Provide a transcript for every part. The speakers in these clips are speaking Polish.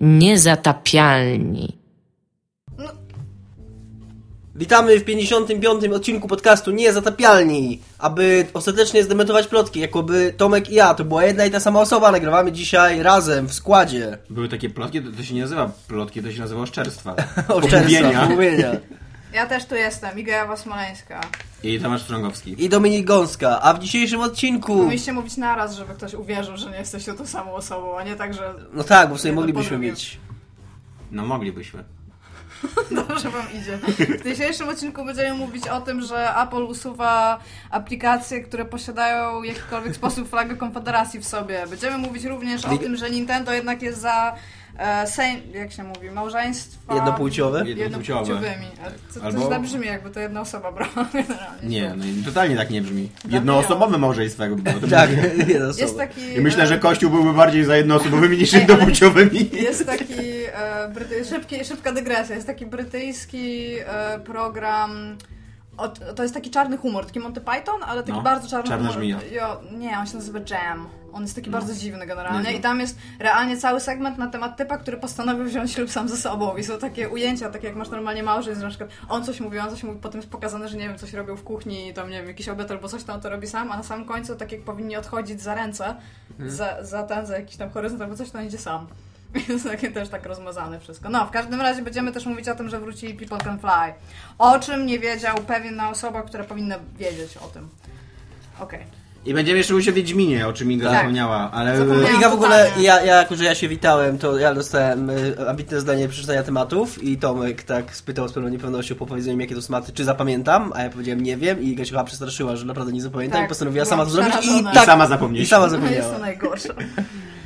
Niezatapialni. Witamy w 55. odcinku podcastu Niezatapialni, aby ostatecznie zdementować plotki, jakoby Tomek i ja, to była jedna i ta sama osoba, nagrywamy dzisiaj razem, w składzie. Były takie plotki, to, to się nie nazywa plotki, to się nazywa oszczerstwa. Oszczerstwa, Pomówienia. Ja też tu jestem, Iga Jawa Smoleńska. I Tomasz Strągowski. I Dominik Gąska, a w dzisiejszym odcinku... Powinniście mówić naraz, żeby ktoś uwierzył, że nie jesteście tą samą osobą, a nie tak, że No tak, bo w sumie Jedno moglibyśmy mieć. No moglibyśmy. dobrze wam idzie. W dzisiejszym odcinku będziemy mówić o tym, że Apple usuwa aplikacje, które posiadają w jakikolwiek sposób flagę Konfederacji w sobie. Będziemy mówić również o tym, że Nintendo jednak jest za e, sejm, jak się mówi, małżeństwa... Jednopłciowe? Jednopłciowymi. A To, to Albo- źle brzmi, jakby to jedna osoba brała generalnie. Nie, no i totalnie tak nie brzmi. Jednoosobowe małżeństwo jakby było. To Tak, jedna Jest taki... I myślę, e, że Kościół byłby bardziej za jednoosobowymi niż Ej, jednopłciowymi. Jest taki e, bryty... szybki, szybka dygresja. Jest taki brytyjski e, program. O, to jest taki czarny humor, taki Monty Python, ale taki No, bardzo czarny czarna humor. żmija. Jo, nie, on się nazywa Jam. On jest taki bardzo dziwny generalnie. Niezły. I tam jest realnie cały segment na temat typa, który postanowił wziąć ślub sam ze sobą. I są takie ujęcia, takie jak masz normalnie małżeństwo, że na przykład on coś mówi, on coś mówi, potem jest pokazane, że nie wiem, coś robił w kuchni, tam nie wiem, jakiś obiad albo coś tam to robi sam, a na samym końcu tak jak powinni odchodzić za ręce, za, za ten, za jakiś tam horyzont albo coś, to on idzie sam. Jest takie też tak rozmazane wszystko. No, w każdym razie będziemy też mówić o tym, że wrócili People Can Fly. O czym nie wiedział pewna osoba, która powinna wiedzieć o tym. Okej. I będziemy jeszcze mówić o Wiedźminie, o czym Inga Tak. zapomniała, ale... Zapomniałam. Iga w ogóle, ja, ja jako że ja się witałem, to ja dostałem y, ambitne zdanie przeczytania tematów i Tomek tak spytał z pewną niepewnością po powiedzeniu mi, jakie to tematy, czy zapamiętam, a ja powiedziałem nie wiem i Iga się chyba przestraszyła, że naprawdę nie zapamiętam Tak, i postanowiła sama to zrobić i tak, I sama i zapomnieć. sama To jest zapomniała. to najgorsze.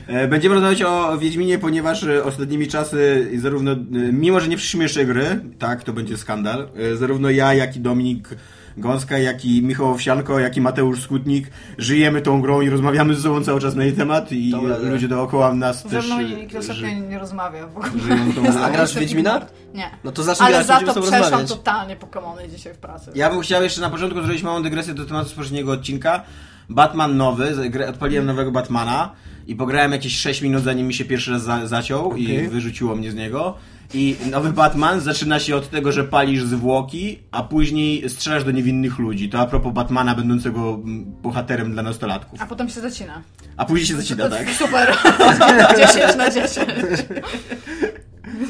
E, Będziemy rozmawiać o Wiedźminie, ponieważ e, ostatnimi czasy zarówno, e, mimo że nie przyszliśmy jeszcze gry, tak, to będzie skandal, zarówno ja, jak i Dominik Gąska, jak i Michał Owsianko, jak i Mateusz Skutnik żyjemy tą grą i rozmawiamy ze sobą cały czas na jej temat i Dobra, ludzie dookoła nas Ze też mną e, nikt ży- nie rozmawia w ogóle. żyją tą. A grasz w Wiedźmina? Nie. No to zacznij Ale grać, za to przeszłam rozmawiać. totalnie Pokemony dzisiaj w pracy. Ja bym chciał jeszcze na początku zrobić małą dygresję do tematu z poprzedniego odcinka. Batman nowy, odpaliłem nowego Batmana i pograłem jakieś 6 minut zanim mi się pierwszy raz za, zaciął i Okej. wyrzuciło mnie z niego. I nowy Batman zaczyna się od tego, że palisz zwłoki, a później strzelasz do niewinnych ludzi. To a propos Batmana będącego mm, bohaterem dla nastolatków. A potem się zacina. A później się zacina, tak? Super. 10 na 10.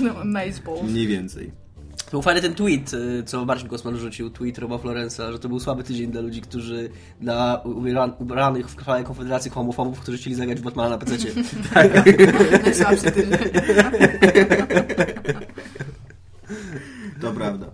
No, Amazeball. Mniej więcej. To był fajny ten tweet, y, co Marcin Kosman rzucił, tweet Roba Florensa, że to był słaby tydzień dla ludzi, którzy dla ubra- ubranych w krwawej konfederacji homofobów, którzy chcieli zagrać w Batmana na PC. Najsłabszy tydzień. To prawda.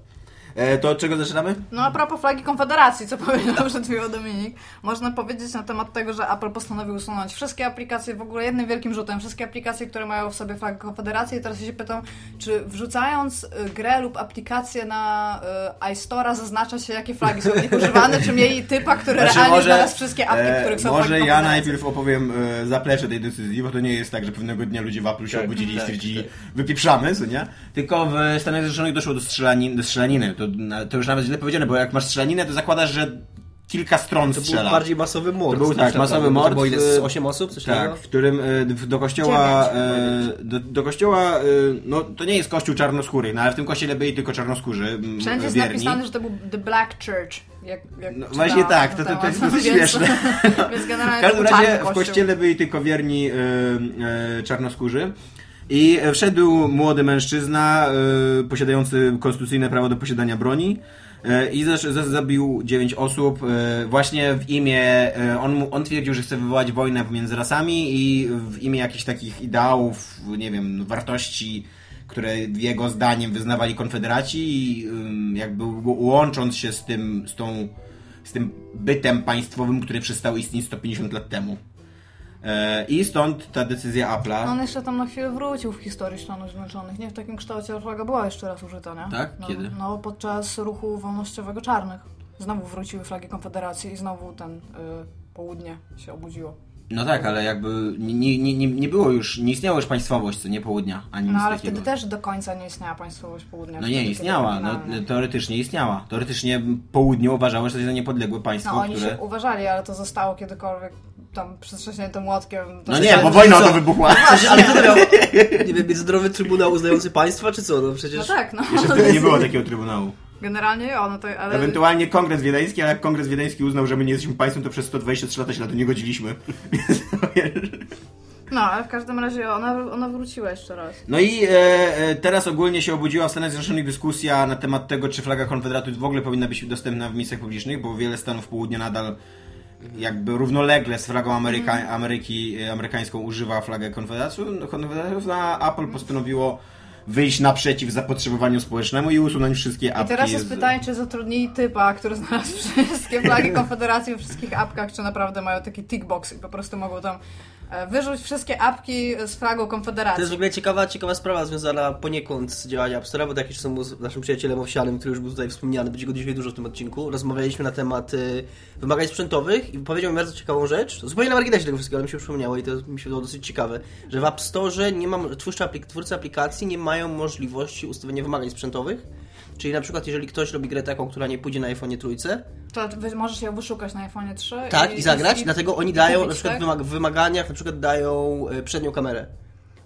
E, to od czego zaczynamy? No a propos flagi Konfederacji, co powiedział przed chwilą Dominik, można powiedzieć na temat tego, że Apple postanowił usunąć wszystkie aplikacje, w ogóle jednym wielkim rzutem, wszystkie aplikacje, które mają w sobie flagę Konfederacji i teraz się pytam, czy wrzucając y, grę lub aplikację na y, iStore'a zaznacza się, jakie flagi są w nich używane, czy mieli typa, który Znaczy, realnie może- znalazł wszystkie apki, E, których są Może ja najpierw opowiem e, zaplecze tej decyzji, bo to nie jest tak, że pewnego dnia ludzie w Apple się Tak, obudzili i tak, stwierdzili, wypieprzamy, co nie? Tylko w Stanach Zjednoczonych doszło do, strzelaniny, do strzelaniny. To już nawet źle powiedziane, bo jak masz strzelaninę, to zakładasz, że kilka stron To był strzela. bardziej masowy mord. To był, tak, masowy bo mord, To było ile? z y, 8 osób? Coś Tak, takiego? w którym w- do kościoła, e, do, do kościoła, e, no to nie jest kościół czarnoskóry, no ale w tym kościele byli tylko czarnoskórzy, m, Wszędzie jest napisane, że to był The Black Church. Jak, jak No, właśnie tak, to- to- to jest dosyć Więc- śmieszne. Więc W każdym to był razie w kościele byli tylko wierni e, e, czarnoskórzy. I e, wszedł młody mężczyzna e, posiadający konstytucyjne prawo do posiadania broni e, i zabił dziewięć osób e, właśnie w imię, on, on twierdził, że chce wywołać wojnę pomiędzy rasami i w imię jakichś takich ideałów, nie wiem, wartości, które jego zdaniem wyznawali konfederaci i jakby łącząc się z tym, z tą z tym bytem państwowym, który przestał istnieć 150 lat temu. E, I stąd ta decyzja Apple'a. No on jeszcze tam na chwilę wrócił w historii Stanów Zjednoczonych. Nie w takim kształcie, ale flaga była jeszcze raz użyta, nie? Tak? No, Kiedy? No, podczas ruchu wolnościowego czarnych. Znowu wróciły flagi Konfederacji i znowu ten y, południe się obudziło. No tak, ale jakby nie, nie, nie, nie było już, nie istniała już państwowość, co nie południa, ani No nic ale takiego. wtedy też do końca nie istniała państwowość południa. No wtedy, nie, kiedy istniała, no, oryginalnie. teoretycznie istniała. Teoretycznie południe uważało, że to jest niepodległe państwo, No oni które... się uważali, ale to zostało kiedykolwiek tam przytrzaśnięte młotkiem. To No się- nie, bo wojna o to wybuchła. Ale kto to miał, nie wiem, międzynarodowy trybunał uznający państwa, czy co? No przecież... No tak, no. Jeszcze wtedy nie było takiego trybunału. Generalnie jo, no to ale... Ewentualnie kongres wiedeński, ale jak kongres wiedeński uznał, że my nie jesteśmy państwem, to przez 123 lata się na to nie godziliśmy. Wiesz. No, ale w każdym razie ona, ona wróciła jeszcze raz. No i e, e, teraz ogólnie się obudziła w Stanach Zjednoczonych dyskusja na temat tego, czy flaga Konfederatu w ogóle powinna być dostępna w miejscach publicznych, bo wiele stanów południa nadal jakby równolegle z flagą Ameryka, Ameryki, e, amerykańską używa flagę Konfederatu. Konfederatów, a Apple postanowiło wyjść naprzeciw zapotrzebowaniu społecznemu i usunąć wszystkie I apki. teraz jest z- pytanie, czy zatrudnili typa, który znalazł wszystkie flagi Konfederacji we wszystkich apkach, czy naprawdę mają taki tickbox i po prostu mogą tam wyrzuć wszystkie apki z flagą To Konfederacji. jest w ogóle ciekawa, ciekawa sprawa związana poniekąd z działaniem App Store'a, bo tak z naszym przyjacielem Owsianym, który już był tutaj wspomniany, będzie go dzisiaj dużo w tym odcinku. Rozmawialiśmy na temat y, wymagań sprzętowych i powiedział mi bardzo ciekawą rzecz, zupełnie na marginesie tego wszystkiego, ale mi się przypomniało i to mi się wydało dosyć ciekawe, że w App Store nie ma, twórcy, aplik- twórcy aplikacji nie mają możliwości ustawienia wymagań sprzętowych. Czyli na przykład, jeżeli ktoś robi grę taką, która nie pójdzie na iPhone trójce, To możesz ją wyszukać na iPhone 3 tak, i, zagrać, i- dlatego oni i dają, kupić, na przykład tak? w wymaganiach, na przykład dają y, przednią kamerę.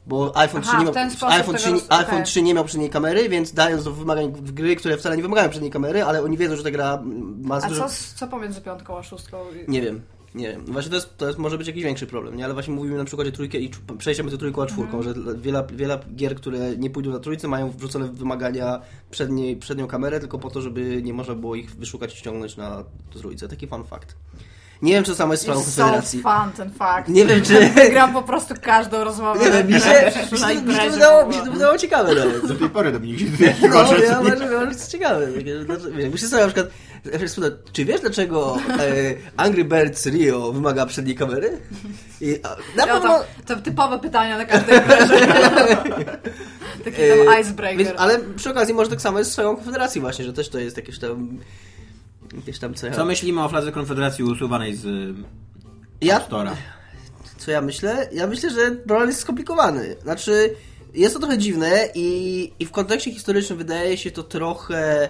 Bo iPhone, Aha, 3 nie miał, iPhone, 3, tego nie- roz- iPhone 3 nie miał przedniej kamery, więc dając do wymagań w gry, które wcale nie wymagają przedniej kamery, ale oni wiedzą, że ta gra ma A dużo... co, co pomiędzy piątką a szóstką? Nie wiem. Nie wiem. Właśnie to, jest, to jest, może być jakiś większy problem, nie? Ale właśnie mówimy na przykładzie trójkę i przejścia między trójką a czwórką, Mhm. że wiele, wiele gier, które nie pójdą na trójce, mają wrzucone wymagania przedniej, przednią kamerę, tylko po to, żeby nie można było ich wyszukać i ściągnąć na trójce. Taki fun fact. Nie wiem, czy to samo jest z sprawą Jest so Konfederacji. fun ten fakt. Nie wiem, czy... Wygram po prostu każdą rozmowę. Nie wiem, mi się, mi się, mi się, wydało, mi się to wydało ciekawe nawet. Do tej pory Dominik się No, poszedł. ja uważam, że może być ciekawe. Musisz sobie na przykład ja czy wiesz dlaczego e, Angry Birds Rio wymaga przedniej kamery? I, na Ja, pewno... to, to typowe pytania na każdej imprezie. Taki e, tam icebreaker. więc, ale przy okazji może tak samo jest z swoją konfederacji właśnie, że też to jest jakieś tam jakieś tam cecha. Co myślimy o fladze Konfederacji usuwanej z ja, App Store'a? Co ja myślę? Ja myślę, że problem jest skomplikowany. Znaczy, jest to trochę dziwne i, i w kontekście historycznym wydaje się to trochę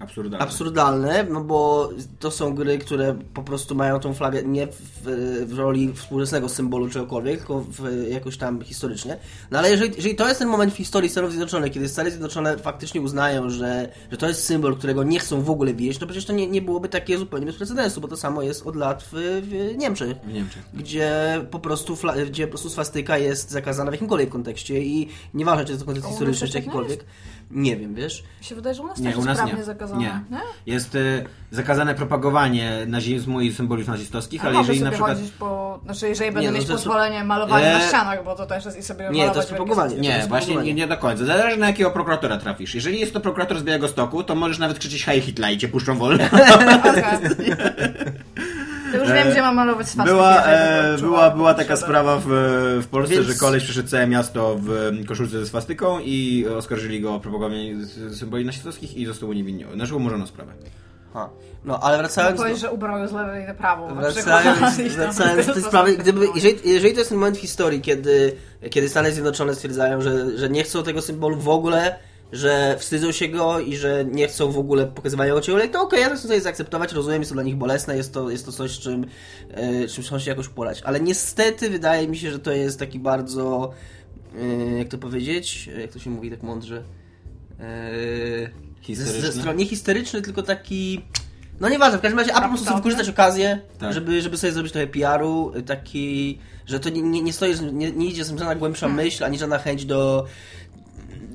Absurdalne. absurdalne, no bo to są gry, które po prostu mają tą flagę nie w, w roli współczesnego symbolu czegokolwiek, tylko w, jakoś tam historycznie. No ale jeżeli, jeżeli to jest ten moment w historii Stanów Zjednoczonych, kiedy Stany Zjednoczone faktycznie uznają, że, że to jest symbol, którego nie chcą w ogóle wieść, to przecież to nie, nie byłoby takie zupełnie bez precedensu, bo to samo jest od lat w, w Niemczech W Niemczech. gdzie po prostu fla- gdzie po prostu swastyka jest zakazana w jakimkolwiek kontekście i nieważne czy jest to kontekst historyczny czy tak jakikolwiek. Nie wiem, wiesz? Mi się wydaje, że u nas Nie, też u jest nas prawnie nie. zakazane. Nie. nie? Jest y, zakazane propagowanie nazizmu i symboliów nazistowskich, Ale ale jeżeli sobie na przykład... chodzić po... Znaczy, jeżeli będę Nie, no mieć to jest- pozwolenie malowania na Eee, ścianach, bo to też jest i sobie nie, to jest propagowanie. Nie, jest właśnie nie, nie do końca. Zależy na jakiego prokuratora trafisz. Jeżeli jest to prokurator z Białego Stoku, to możesz nawet krzyczeć Hej Hitler i cię puszczą wolno. To już wiem, gdzie mam malować swastyki. Była, e, była, była taka sprawa w, w Polsce, Więc- że koleś przyszedł całe miasto w koszulce ze swastyką i oskarżyli go o propagowanie z- symboli nazistowskich i został uniewinniony. Znaczy umorzono sprawę. Ha. No, ale wracając Powiedz, do... że ubrał ją z lewej na prawą. na Wracając, tam wracając do tej to sprawy, gdyby, jeżeli, jeżeli to jest ten moment w historii, kiedy, kiedy Stany Zjednoczone stwierdzają, że, że nie chcą tego symbolu w ogóle, że wstydzą się go i że nie chcą w ogóle pokazywania ociełek, to okej, ja to chcę sobie zaakceptować, rozumiem, jest to dla nich bolesne, jest to, jest to coś, czym, e, czym chcą się jakoś uporać. Ale niestety wydaje mi się, że to jest taki bardzo, e, jak to powiedzieć, jak to się mówi tak mądrze, e, Historyczny? Ze, ze strony, nie historyczny, tylko taki... No nieważne, w każdym razie Apple po prostu wykorzystać okazję, Tak. żeby, żeby sobie zrobić trochę PR-u, taki, że to nie, nie, nie stoi, nie, nie idzie z tym żadna głębsza myśl, ani żadna chęć do,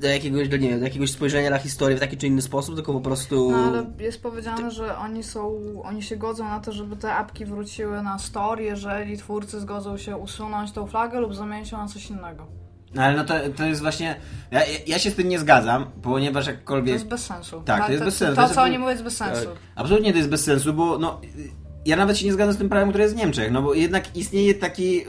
do jakiegoś, do, nie wiem, do jakiegoś spojrzenia na historię w taki czy inny sposób, tylko po prostu... No ale jest powiedziane, że oni są, oni się godzą na to, żeby te apki wróciły na store, jeżeli twórcy zgodzą się usunąć tą flagę lub zamienić ją na coś innego. No ale no to, to jest właśnie... Ja, ja się z tym nie zgadzam, ponieważ To jakkolwiek... jest bez sensu. Tak, to jest bez sensu. To, To co oni mówią, jest bez sensu. Absolutnie to jest bez sensu, bo no... ja nawet się nie zgadzam z tym prawem, które jest w Niemczech, no bo jednak istnieje taki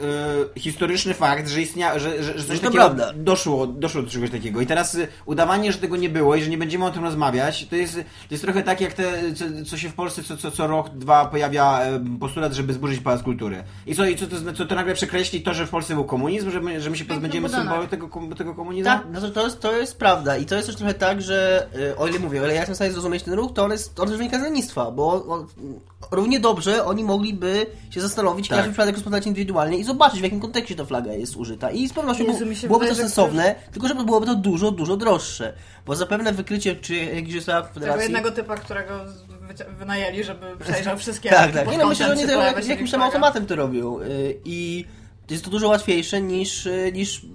e, historyczny fakt, że, istnia, że, że, że coś No to takiego prawda. doszło, doszło do czegoś takiego. I teraz y, udawanie, że tego nie było i że nie będziemy o tym rozmawiać, to jest, to jest trochę tak jak te, co, co się w Polsce co, co, co rok, dwa pojawia e, postulat, żeby zburzyć Pałac Kultury. I co, i co, to, co to nagle przekreśli to, że w Polsce był komunizm, że my, że my się pozbędziemy budynek. symbolu tego, tego komunizmu? Tak, no to, to, jest, to jest prawda. I to jest też trochę tak, że y, o ile mówię, o ile ja jestem w stanie zrozumieć ten ruch, to on, jest, on też wynika z lenistwa, bo on, równie dobrze oni mogliby się zastanowić, Tak. każdy przypadek rozpoznać indywidualnie i zobaczyć, w jakim kontekście ta flaga jest użyta. I z pewnością Jezu, się byłoby to sensowne, tylko że byłoby to dużo, dużo droższe. Bo zapewne wykrycie, czy jakiś Tego federacji... jednego typa, którego wynajęli, żeby przejrzał wszystkie Tak, tak. Nie no, myślę, że oni to jakimś tam automatem to robią. Y, I jest to dużo łatwiejsze niż, niż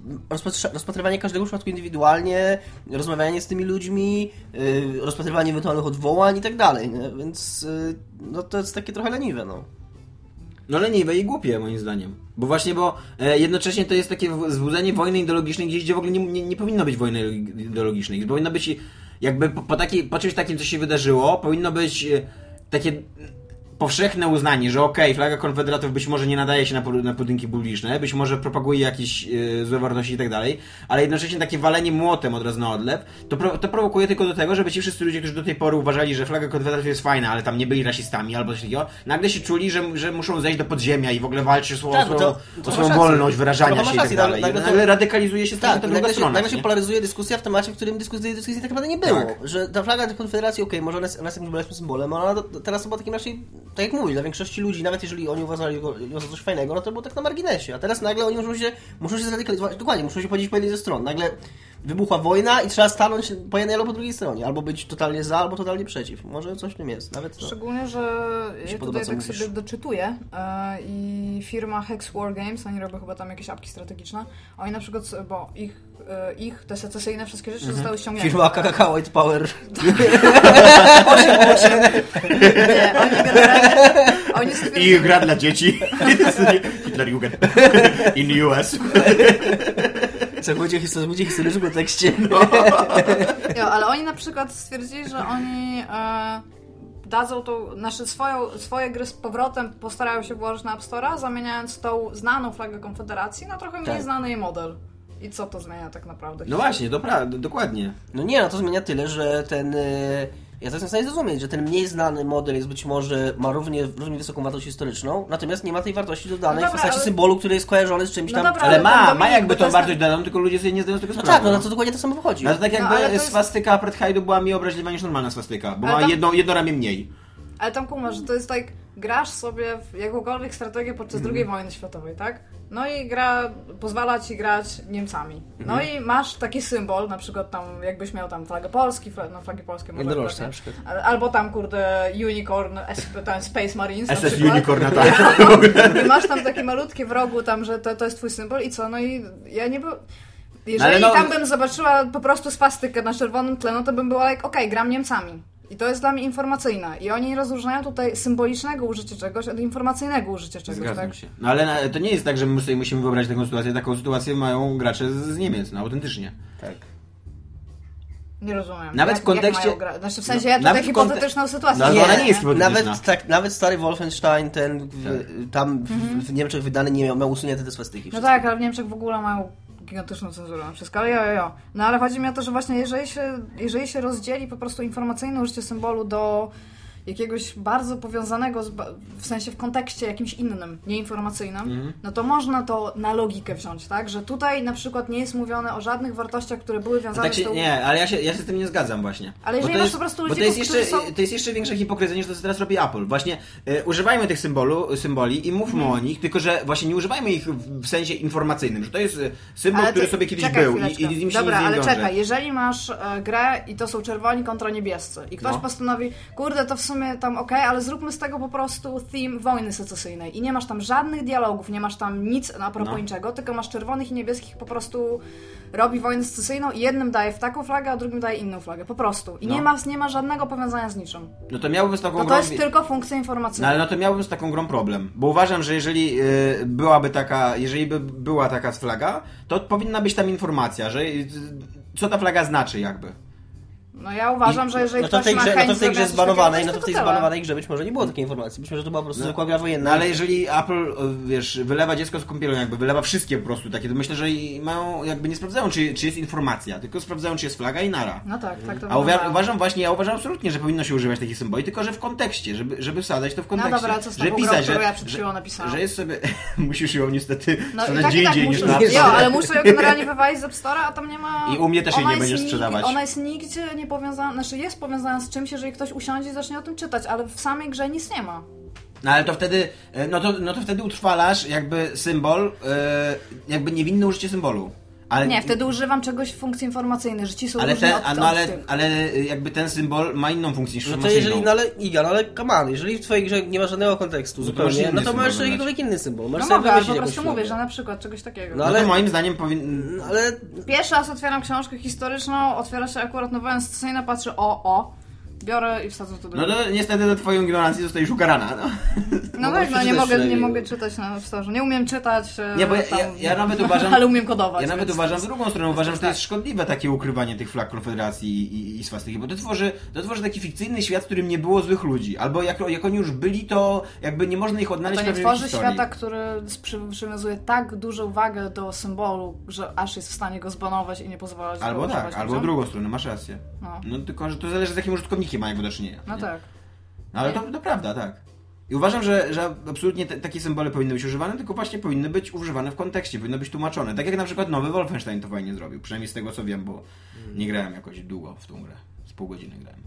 rozpatrywanie każdego przypadku indywidualnie, rozmawianie z tymi ludźmi, y, rozpatrywanie ewentualnych odwołań i tak dalej. Więc y, no, to jest takie trochę leniwe. No. No leniwe i głupie moim zdaniem. Bo właśnie, bo e, jednocześnie to jest takie wzbudzenie wojny ideologicznej gdzieś, gdzie w ogóle nie, nie, nie powinno być wojny ideologicznej. Powinno być jakby po, po, takiej, po czymś takim, co się wydarzyło, powinno być e, takie powszechne uznanie, że okej, flaga konfederatów być może nie nadaje się na, na budynki publiczne, być może propaguje jakieś e, złe wartości i tak dalej, ale jednocześnie takie walenie młotem od razu na odlew, to, pro, to prowokuje tylko do tego, żeby ci wszyscy ludzie, którzy do tej pory uważali, że flaga konfederatów jest fajna, ale tam nie byli rasistami albo coś takiego, nagle się czuli, że, że muszą zejść do podziemia i w ogóle walczyć o swoją, Tak, swoją, to- o swoją wolność wyrażania się i tak dalej. nagle to- Nagle radykalizuje się Tak, nagle się, strona. nagle się polaryzuje dyskusja w temacie, w którym dyskusji, dyskusji tak naprawdę nie było. Tak. Że ta flaga konfederacji, okej, może ona jest, ona jest jakimś bolesnym symbolem, ale ona teraz była takim raczej, tak jak mówisz, dla większości ludzi, nawet jeżeli oni uważali go za coś fajnego, no to było tak na marginesie. A teraz nagle oni muszą się, muszą się zradykalizować, dokładnie, muszą się podzielić po jednej ze stron. Nagle wybuchła wojna i trzeba stanąć po jednej albo po drugiej stronie. Albo być totalnie za, albo totalnie przeciw. Może coś w tym jest. Nawet to. Szczególnie, że ja podoba, tutaj tak mówisz. sobie doczytuję e, i firma Hex War Games, oni robią chyba tam jakieś apki strategiczne, oni na przykład, bo ich, e, ich te secesyjne wszystkie rzeczy zostały ściągnięte. Mhm. Firma KKK White Power. Nie, oni generalnie, oni stwierdzili, I gra dla dzieci. Hitler Jugend. In US. Zachowujcie historię historyczną w kontekście. Jo, ale oni na przykład stwierdzili, że oni e, dadzą tą, znaczy swoją, swoje gry z powrotem postarają się włożyć na App Store'a, zamieniając tą znaną flagę Konfederacji na trochę mniej Tak. znany jej model. I co to zmienia tak naprawdę? No właśnie, dobra, dokładnie. No nie, no to zmienia tyle, że ten. e, Ja to jestem w stanie zrozumieć, że ten mniej znany model jest być może, ma równie, równie wysoką wartość historyczną, natomiast nie ma tej wartości dodanej No w dobra, postaci ale- symbolu, który jest kojarzony z czymś No tam. dobra, Ale Ale ma, ma jakby to tą jest wartość dodaną, tylko ludzie sobie nie zdają z tego No sprawy. tak, no, no to dokładnie to samo wychodzi. No to tak No, jakby ale to jest- swastyka apartheidu była mniej obraźliwa niż normalna swastyka, bo Ale ma tam- jedno, jedno ramię mniej. Ale tam kumasz, że to jest tak, grasz sobie w jakąkolwiek strategię podczas Mhm. II wojny światowej, tak? No i gra pozwala ci grać Niemcami. No Mhm. i masz taki symbol, na przykład tam jakbyś miał tam flagę Polski, fla- no flagi polskie może Jednorożce na przykład. Al- Albo tam kurde Unicorn, tam Space Marines na SS przykład. Unicorn tak. I masz tam takie malutkie w rogu tam, że to, to jest twój symbol i co? No i ja nie był... Jeżeli ale no- tam bym zobaczyła po prostu swastykę na czerwonym tle, no to bym była like, okej, gram Niemcami. I to jest dla mnie informacyjne. I oni rozróżniają tutaj symbolicznego użycia czegoś od informacyjnego użycia czegoś, Zgadzam tak? się. No ale na, to nie jest tak, że my sobie musimy wyobrazić taką sytuację. Taką sytuację mają gracze z, z Niemiec, no autentycznie. Tak. Nie rozumiem. Nawet jak, w kontekście- Jak mają gra... Znaczy w sensie No, ja tutaj nawet w konte- hipotetyczną sytuację. No, ale nie, ona nie jest hipotetyczna. Nawet, tak, nawet stary Wolfenstein, ten w, Tak. tam w, w Niemczech wydany nie miał, miał usunięte te swastyki. No tak, ale w Niemczech w ogóle mają gigantyczną cenzurę na wszystko, ale jo, jo, jo. No ale chodzi mi o to, że właśnie jeżeli się, jeżeli się rozdzieli po prostu informacyjne użycie symbolu do jakiegoś bardzo powiązanego, z, w sensie w kontekście jakimś innym, nieinformacyjnym, Mhm. no to można to na logikę wziąć, tak? Że tutaj na przykład nie jest mówione o żadnych wartościach, które były wiązane Tak się, z tą... nie, ale ja się, ja się z tym nie zgadzam właśnie. Ale jeżeli masz po prostu ludzi, to jest, jeszcze, są- to jest jeszcze większa hipokryzja niż to, co teraz robi Apple. Właśnie e, używajmy tych symbolu, symboli i mówmy Mhm. o nich, tylko że właśnie nie używajmy ich w, sensie informacyjnym, że to jest e, symbol, Ale który ty- sobie kiedyś czekaj był i, chwileczkę. i z nim się Dobra, ale czekaj, jeżeli masz e, grę i to są czerwoni kontra niebiescy i ktoś No. postanowi, kurde, to w sumie tam okej, ale zróbmy z tego po prostu theme wojny secesyjnej i nie masz tam żadnych dialogów, nie masz tam nic na propos No. niczego, tylko masz czerwonych i niebieskich po prostu robi wojnę secesyjną i jednym daje w taką flagę, a drugim daje inną flagę, po prostu. I No. nie, ma, nie ma żadnego powiązania z niczym. No to miałbym z taką To grą... to jest tylko funkcja No informacyjna. ale no to miałbym z taką grą problem, bo uważam, że jeżeli y, byłaby taka, jeżeli by była taka flaga, to powinna być tam informacja, że y, co ta flaga znaczy jakby. No ja uważam, że jeżeli no to ktoś tej ma grze, chęć no to w tej grze zbanowanej, no to w tej zbanowanej grze być może nie było takiej informacji. Być może to była po prostu zwykła gra wojenna. No ale jeżeli Apple, wiesz, wylewa dziecko z kąpielą, jakby wylewa wszystkie po prostu takie, to myślę, że i mają, jakby nie sprawdzają, czy, czy jest informacja, tylko sprawdzają, czy jest flaga i nara. No tak, tak to A uważam właśnie, ja uważam absolutnie, że powinno się używać takich symboli, tylko że w kontekście, żeby, żeby wsadzać to w kontekście. No dobra, co z że grą, pisać, którą że, ja przed że, chwilą napisałam? że jest sobie, musisz ją niestety No i sprzedać tak, gdzie i tak indziej niż na Jo, ale muszę ją generalnie wywalić z App Store'a, a tam nie ma... I u mnie też jej nie będziesz sprzedawać. Ona jest nigdzie nie powiązana, znaczy jest powiązana z czymś, jeżeli ktoś usiądzie i zacznie o tym czytać, ale w samej grze nic nie ma. No ale to wtedy, e, no to, no to wtedy utrwalasz jakby symbol, e, jakby niewinne użycie symbolu. Ale, Nie, wtedy używam czegoś w funkcji informacyjnej, że ci są ale, ten, od, no ale, ale e, jakby ten symbol ma inną funkcję niż No to jeżeli, no ale Iga, no ale come on, jeżeli w twojej grze nie ma żadnego kontekstu No to masz zupełnie, inny no to symbol możesz wybrać. jakikolwiek inny symbol. No Możesz sobie mogę, ale po prostu mówię, że na przykład czegoś takiego. No No ale- to moim zdaniem powinien... No ale Pierwszy raz otwieram książkę historyczną, otwiera się akurat nowela scesyjna, patrzę, o, o, biorę i wsadzę to do No to niestety za twoją ignorancję zostajesz ukarana, no. No tak, no nie mogę, nie przynajmniej. mogę czytać na storze. Nie umiem czytać. e, Nie, bo ja- tam, ja- ja nawet uważam- Ale umiem kodować. Ja nawet więc- uważam w drugą stronę, uważam, że to tak. jest szkodliwe takie ukrywanie tych flag Konfederacji i, i, i swastyki, bo to tworzy, to tworzy taki fikcyjny świat, w którym nie było złych ludzi. Albo jak, jak oni już byli, to jakby nie można ich odnaleźć to nie tworzy historii. świata, który przy, przywiązuje tak dużą wagę do symbolu, że aż jest w stanie go zbanować i nie pozwalać Albo tak, albo w ludziom? drugą stronę, masz rację. No. No tylko, że to zależy z jakim użytkownikiem ma jakby do czynienia. No nie? tak. No, ale to, to prawda, tak. I uważam, że, że absolutnie te, takie symbole powinny być używane, tylko właśnie powinny być używane w kontekście, powinny być tłumaczone. Tak jak na przykład nowy Wolfenstein to fajnie zrobił, przynajmniej z tego co wiem, bo nie grałem jakoś długo w tą grę. Z pół godziny grałem.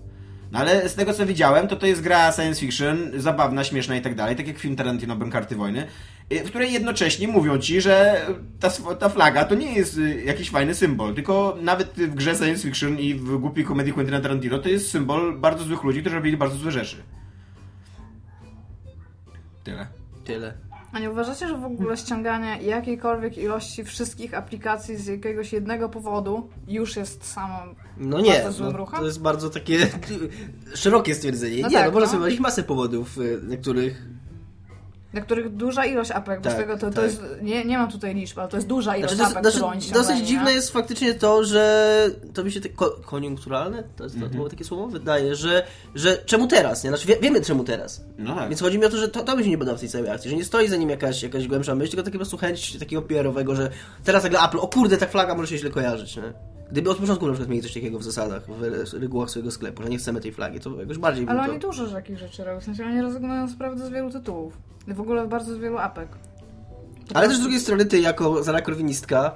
No ale z tego co widziałem, to to jest gra science fiction, zabawna, śmieszna i tak dalej, tak jak film Tarantino Karty Wojny, w której jednocześnie mówią ci, że ta, ta flaga to nie jest y, jakiś fajny symbol, tylko nawet w grze science fiction i w głupiej komedii Quentina Tarantino to jest symbol bardzo złych ludzi, którzy robili bardzo złe rzeczy. Tyle. tyle. A nie uważacie, że w ogóle ściąganie jakiejkolwiek ilości wszystkich aplikacji z jakiegoś jednego powodu już jest samą No nie, no, to jest bardzo takie szerokie stwierdzenie. No nie, tak, no można no. sobie masę powodów, y, dla których... na których duża ilość apek, bo z Tak, tego to, to tak. jest, nie, nie mam tutaj liczb, ale to jest duża ilość Znaczy, to apek, znaczy, którą oni dosyć dziwne jest faktycznie to, że to mi się tak ko- koniunkturalne, to jest to, Mhm. było takie słowo, wydaje, że, że czemu teraz, nie? Znaczy wie, wiemy czemu teraz. No tak. Więc chodzi mi o to, że to, to mi się nie podoba w tej całej akcji, że nie stoi za nim jakaś, jakaś głębsza myśl, tylko takie po prostu chęć takiego PR-owego, że teraz nagle Apple, o kurde, ta flaga może się źle kojarzyć, nie? Gdyby od początku na przykład mieli coś takiego w zasadach, w regułach swojego sklepu, że nie chcemy tej flagi, to jakoś bardziej Ale by to... oni dużo takich rzeczy robią, w sensie oni rezygnują naprawdę z wielu tytułów. W ogóle bardzo z wielu apek. Ale też z drugiej strony ty jako Zara Korwinistka,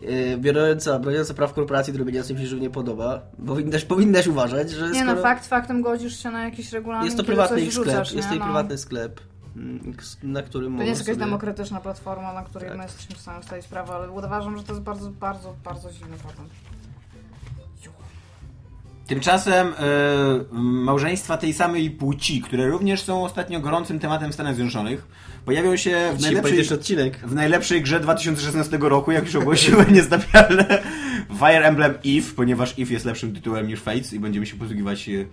yy, biorąca, broniąca praw korporacji do robienia coś, że nie podoba, powinnaś, powinnaś uważać, że Nie no, fakt faktem godzisz się na jakiś regulamin, jest to prywatny ich sklep, wrzucasz, jest to No. prywatny sklep, mm, na którym To nie jest jakaś sobie... demokratyczna platforma, na której Tak. my jesteśmy w stanie ustalić prawo, ale uważam, że to jest bardzo, bardzo, bardzo dziwny patent. Tymczasem e, małżeństwa tej samej płci, które również są ostatnio gorącym tematem w Stanach Zjednoczonych, pojawią się w najlepszej, odcinek. w najlepszej grze 2016 roku, jak już ogłosiły niestawialne Fire Emblem Eve, ponieważ Eve jest lepszym tytułem niż Fates i będziemy się posługiwać e,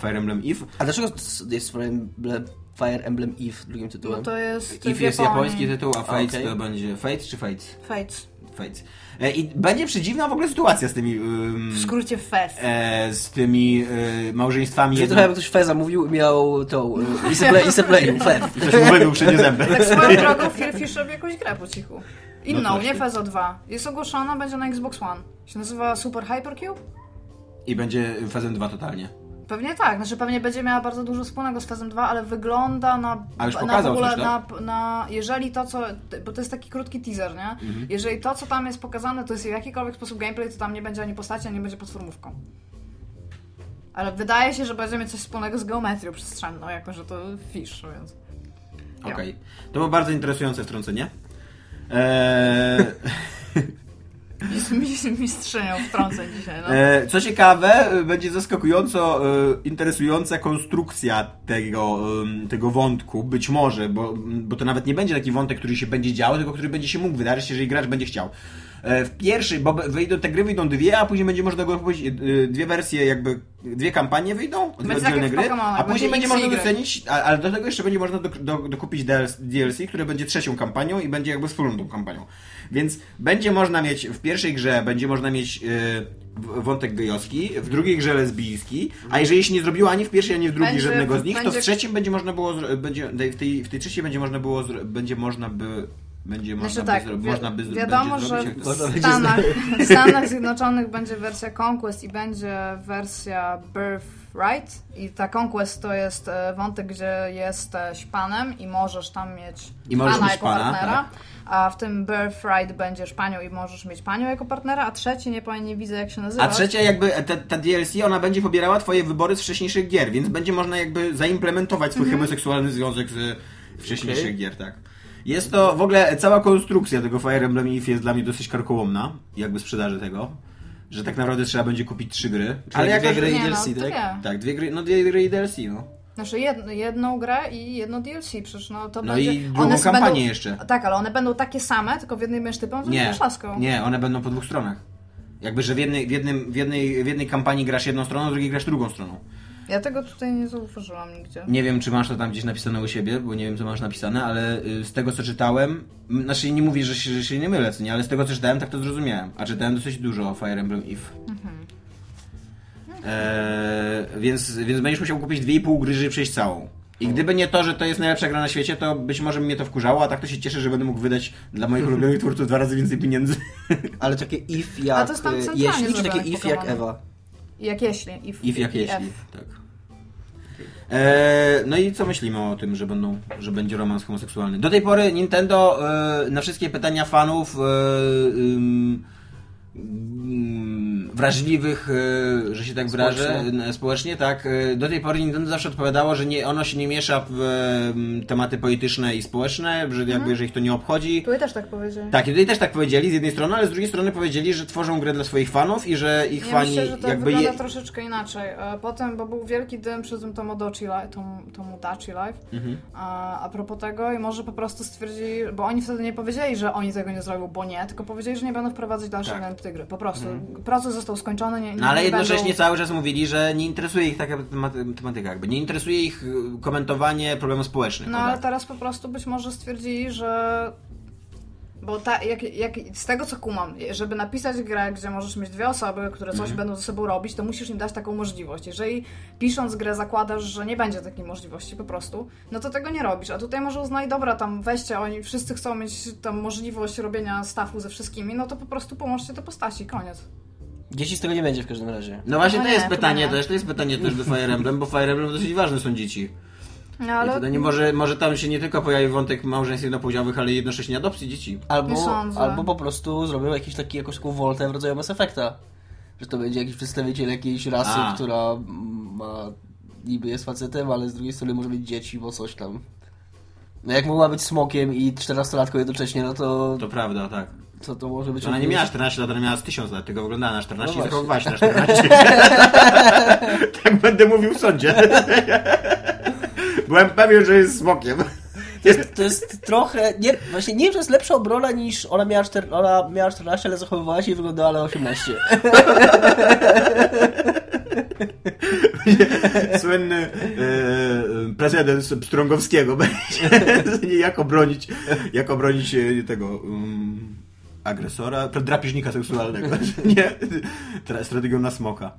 Fire Emblem Eve. A dlaczego jest Fire Emblem, Fire Emblem Eve drugim tytułem? No to jest Eve jest japoński tytuł, a Fates okej. to będzie Fates czy Fates? Fates. Fates. E, I będzie przedziwna w ogóle sytuacja z tymi... ym, W skrócie FEF. e, z tymi e, małżeństwami. Czyli jedno- trochę jakby ktoś Feza mówił i miał tą y, Iseplay, Iseplay, Fez. Ktoś mu wybił przednie zęby. Tak swoją drogą robi jakąś grę po cichu. Inną, No coś nie ty. FEZO 2. Jest ogłoszona, będzie na Xbox One. Się nazywa Super Hypercube? I będzie fazem 2 totalnie. Pewnie tak, znaczy pewnie będzie miała bardzo dużo wspólnego z Fazem 2, ale wygląda na. A już na w ogóle coś, na, tak? na. Jeżeli to, co. Bo to jest taki krótki teaser, nie? Mhm. Jeżeli to, co tam jest pokazane, to jest w jakikolwiek sposób gameplay, to tam nie będzie ani postaci, ani będzie platformówką. Ale wydaje się, że będzie mieć coś wspólnego z geometrią przestrzenną, jako że to fish, więc. Okej. To było bardzo interesujące wtrącenie. Eee, mistrzynią wtrąceń dzisiaj, no. e, co ciekawe, e, będzie zaskakująco e, interesująca konstrukcja tego, em, tego wątku, być może, bo, bo to nawet nie będzie taki wątek, który się będzie działo, tylko który będzie się mógł wydarzyć, jeżeli gracz będzie chciał. E, W pierwszej, bo wyjdą, te gry wyjdą dwie, a później będzie można go kupić e, dwie wersje jakby dwie kampanie wyjdą, dwie oddzielne gry, a później będzie będzie można Y. docenić, ale do tego jeszcze będzie można do, do, dokupić DLC, DLC, które będzie trzecią kampanią i będzie jakby wspólną tą kampanią. Więc będzie można mieć, w pierwszej grze będzie można mieć yy, wątek gejowski, w drugiej grze lesbijski, a jeżeli się nie zrobiło ani w pierwszej, ani w drugiej Będzie- żadnego z nich, to w będzie- trzecim będzie można było, będzie, w, tej, w tej trzeciej będzie można było, będzie można by będzie można Znaczy by, tak, wi- można by wiadomo, będzie że zrobić, w Można będzie Stanach, w Stanach Zjednoczonych będzie wersja Conquest i będzie wersja Birthright i ta Conquest to jest e, wątek, gdzie jesteś panem i możesz tam mieć I możesz pana mieć jako pana, partnera, tak. a w tym Birthright będziesz panią i możesz mieć panią jako partnera, a trzeci nie nie widzę jak się nazywa. A trzecia jakby, ta, ta DLC, ona będzie pobierała twoje wybory z wcześniejszych gier, więc będzie można jakby zaimplementować swój Mhm. homoseksualny związek z wcześniejszych Okej. gier, tak. Jest to, w ogóle cała konstrukcja tego Fire Emblem Eve jest dla mnie dosyć karkołomna, jakby sprzedaży tego, że tak naprawdę trzeba będzie kupić trzy gry. Ale jako, dwie gry i no, DLC, to tak? nie. Tak, dwie gry, no dwie gry i DLC, no. Znaczy jedno, jedną grę i jedno DLC, przecież no to No będzie... i drugą one kampanię będą, jeszcze. Tak, ale one będą takie same, tylko w jednej będziesz typem, w drugiej Nie, będziesz laską. nie, one będą po dwóch stronach. Jakby, że w jednej, w, jednym, w, jednej, w jednej kampanii grasz jedną stroną, w drugiej grasz drugą stroną. Ja tego tutaj nie zauważyłam nigdzie. Nie wiem, czy masz to tam gdzieś napisane u siebie, bo nie wiem, co masz napisane, ale y, z tego, co czytałem, znaczy nie mówię, że się, że się nie mylę, co nie, ale z tego, co czytałem, tak to zrozumiałem. A czytałem dosyć dużo o Fire Emblem Eve. Eee, więc, więc będziesz musiał kupić 2,5 gry, żeby przejść całą. I gdyby nie to, że to jest najlepsza gra na świecie, to być może mnie to wkurzało, a tak to się cieszę, że będę mógł wydać dla moich ulubionych twórców dwa razy więcej pieniędzy. Ale takie if jak... A to jest tam y, jeśli, czy takie if jak. Ewa? Jak jeśli. If, I w jak jeśli. Tak. Eee, no i co myślimy o tym, że, będą, że będzie romans homoseksualny? Do tej pory Nintendo e, na wszystkie pytania fanów e, wrażliwych, e, że się tak wyrażę, Społecznie. społecznie, społecznie tak, e, do tej pory Nintendo zawsze odpowiadało, że nie, ono się nie miesza w e, tematy polityczne i społeczne, że jakby, że ich to nie obchodzi. Tu też tak powiedzieli. Tak, i tutaj też tak powiedzieli z jednej strony, ale z drugiej strony powiedzieli, że tworzą grę dla swoich fanów i że ich Ja fani myślę, że to jakby wygląda je... troszeczkę inaczej. E, Potem, bo był wielki dym przy tym Tomodachi Live, tom, Tomodachi Live Mhm. a, a propos tego i może po prostu stwierdzili, bo oni wtedy nie powiedzieli, że oni tego nie zrobią, bo nie, tylko powiedzieli, że nie będą wprowadzać dalszych Tak. Tak. gry. Po prostu. Proces został skończony, nie, nie No ale nie jednocześnie będą... cały czas mówili, że nie interesuje ich taka tematy- tematyka, jakby nie interesuje ich y, komentowanie problemów społecznych. No o ale tak. teraz po prostu być może stwierdzili, że. Bo ta, jak, jak, z tego co kumam, żeby napisać grę, gdzie możesz mieć dwie osoby, które coś Mhm. będą ze sobą robić, to musisz im dać taką możliwość. Jeżeli pisząc grę zakładasz, że nie będzie takiej możliwości po prostu, no to tego nie robisz. A tutaj może uznaj, dobra, tam weźcie, oni wszyscy chcą mieć tam możliwość robienia stafu ze wszystkimi, no to po prostu pomóżcie te postaci, koniec. Dzieci z tego nie będzie w każdym razie. No właśnie No to nie, jest pytanie nie. też, to jest pytanie też do Fire Emblem, bo Fire Emblem dosyć ważne są dzieci. No I ale wtedy nie może, może tam się nie tylko pojawi wątek małżeństw jednopłciowych, ale jednocześnie adopcji dzieci. Albo, albo po prostu zrobią jakiś taki, jakąś taką woltę w rodzaju Mass Effecta. Że to będzie jakiś przedstawiciel jakiejś rasy, A. która mm, ma niby jest facetem, ale z drugiej strony może mieć dzieci, bo coś tam. No jak mogła być smokiem i 14-latką jednocześnie, no to To prawda, tak. to, to może być... Ona nie miała 14 lat, ona miała z 1000 lat, tylko wyglądała na 14 No i zachowywała się na 14. tak będę mówił w sądzie. Byłem pewien, że jest smokiem. To jest, to jest trochę... Nie, właśnie nie wiem, czy jest lepsza obrona niż ona miała, 4, ona miała 14, ale zachowywała się i wyglądała na 18. Słynny e, prezydent Strągowskiego będzie jak obronić, jak obronić e, tego um, agresora, drapieżnika seksualnego. Nie, Tra- strategią na smoka.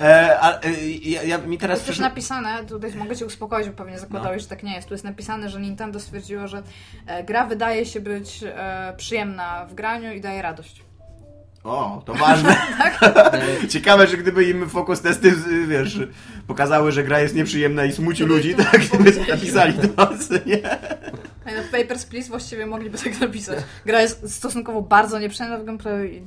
E, a, e, ja, ja, mi teraz jest też napisane, tutaj mogę Cię uspokoić, bo pewnie zakładałeś, że tak nie jest. Tu jest napisane, że Nintendo stwierdziło, że e, gra wydaje się być e, przyjemna w graniu i daje radość. O, to ważne. Ciekawe, że gdyby im focus testy, wiesz, pokazały, że gra jest nieprzyjemna i smuci ludzi, to tak, gdyby napisali to, co nie? A no, w Papers, Please właściwie mogliby tak napisać. Gra jest stosunkowo bardzo nieprzyjemna w gameplayu i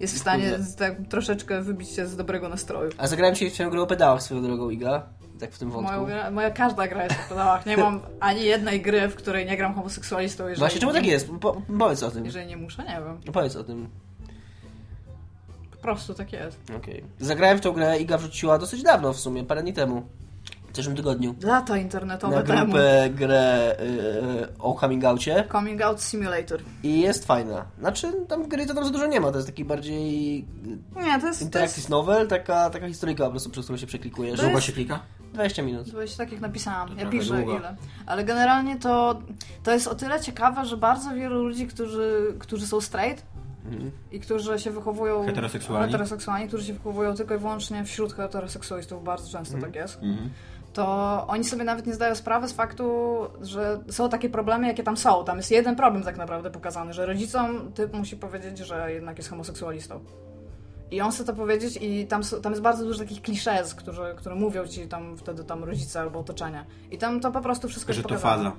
jest w stanie tak, troszeczkę wybić się z dobrego nastroju. A zagrałem się w grę o pedałach swoją drogą, Iga. Tak w tym wątku. Moja, moja każda gra jest w pedałach. Nie mam ani jednej gry, w której nie gram homoseksualistą, jeżeli, Właśnie, czemu tak jest? Po, powiedz o tym. jeżeli nie muszę, nie wiem. No powiedz o tym. Po prostu tak jest. Okej. Zagrałem w tą grę, Iga wrzuciła dosyć dawno w sumie, parę dni temu. zeszłym tygodniu. Lata internetowe Na temu. grupę grę y, o coming outie Coming Out Simulator. i jest fajna. Znaczy, tam gry to tam za dużo nie ma, to jest taki bardziej Nie, to jest... To interactive jest novel, taka, taka historyjka po prostu, przez którą się przeklikujesz. To Długo jest- się klika? 20 minut. Weź tak jak napisałam. Ja trochę piszę długo. ile. Ale generalnie to, to jest o tyle ciekawe, że bardzo wielu ludzi, którzy, którzy są straight Mhm. i którzy się wychowują... Heteroseksualni. Heteroseksualni, którzy się wychowują tylko i wyłącznie wśród heteroseksualistów, bardzo często tak jest. Mhm. to oni sobie nawet nie zdają sprawy z faktu, że są takie problemy, jakie tam są. Tam jest jeden problem tak naprawdę pokazany, że rodzicom typ musi powiedzieć, że jednak jest homoseksualistą. I on chce to powiedzieć i tam, tam jest bardzo dużo takich kliszez, które, które mówią ci tam wtedy tam rodzice albo otoczenie. I tam to po prostu wszystko Że jest to pokazane. faza.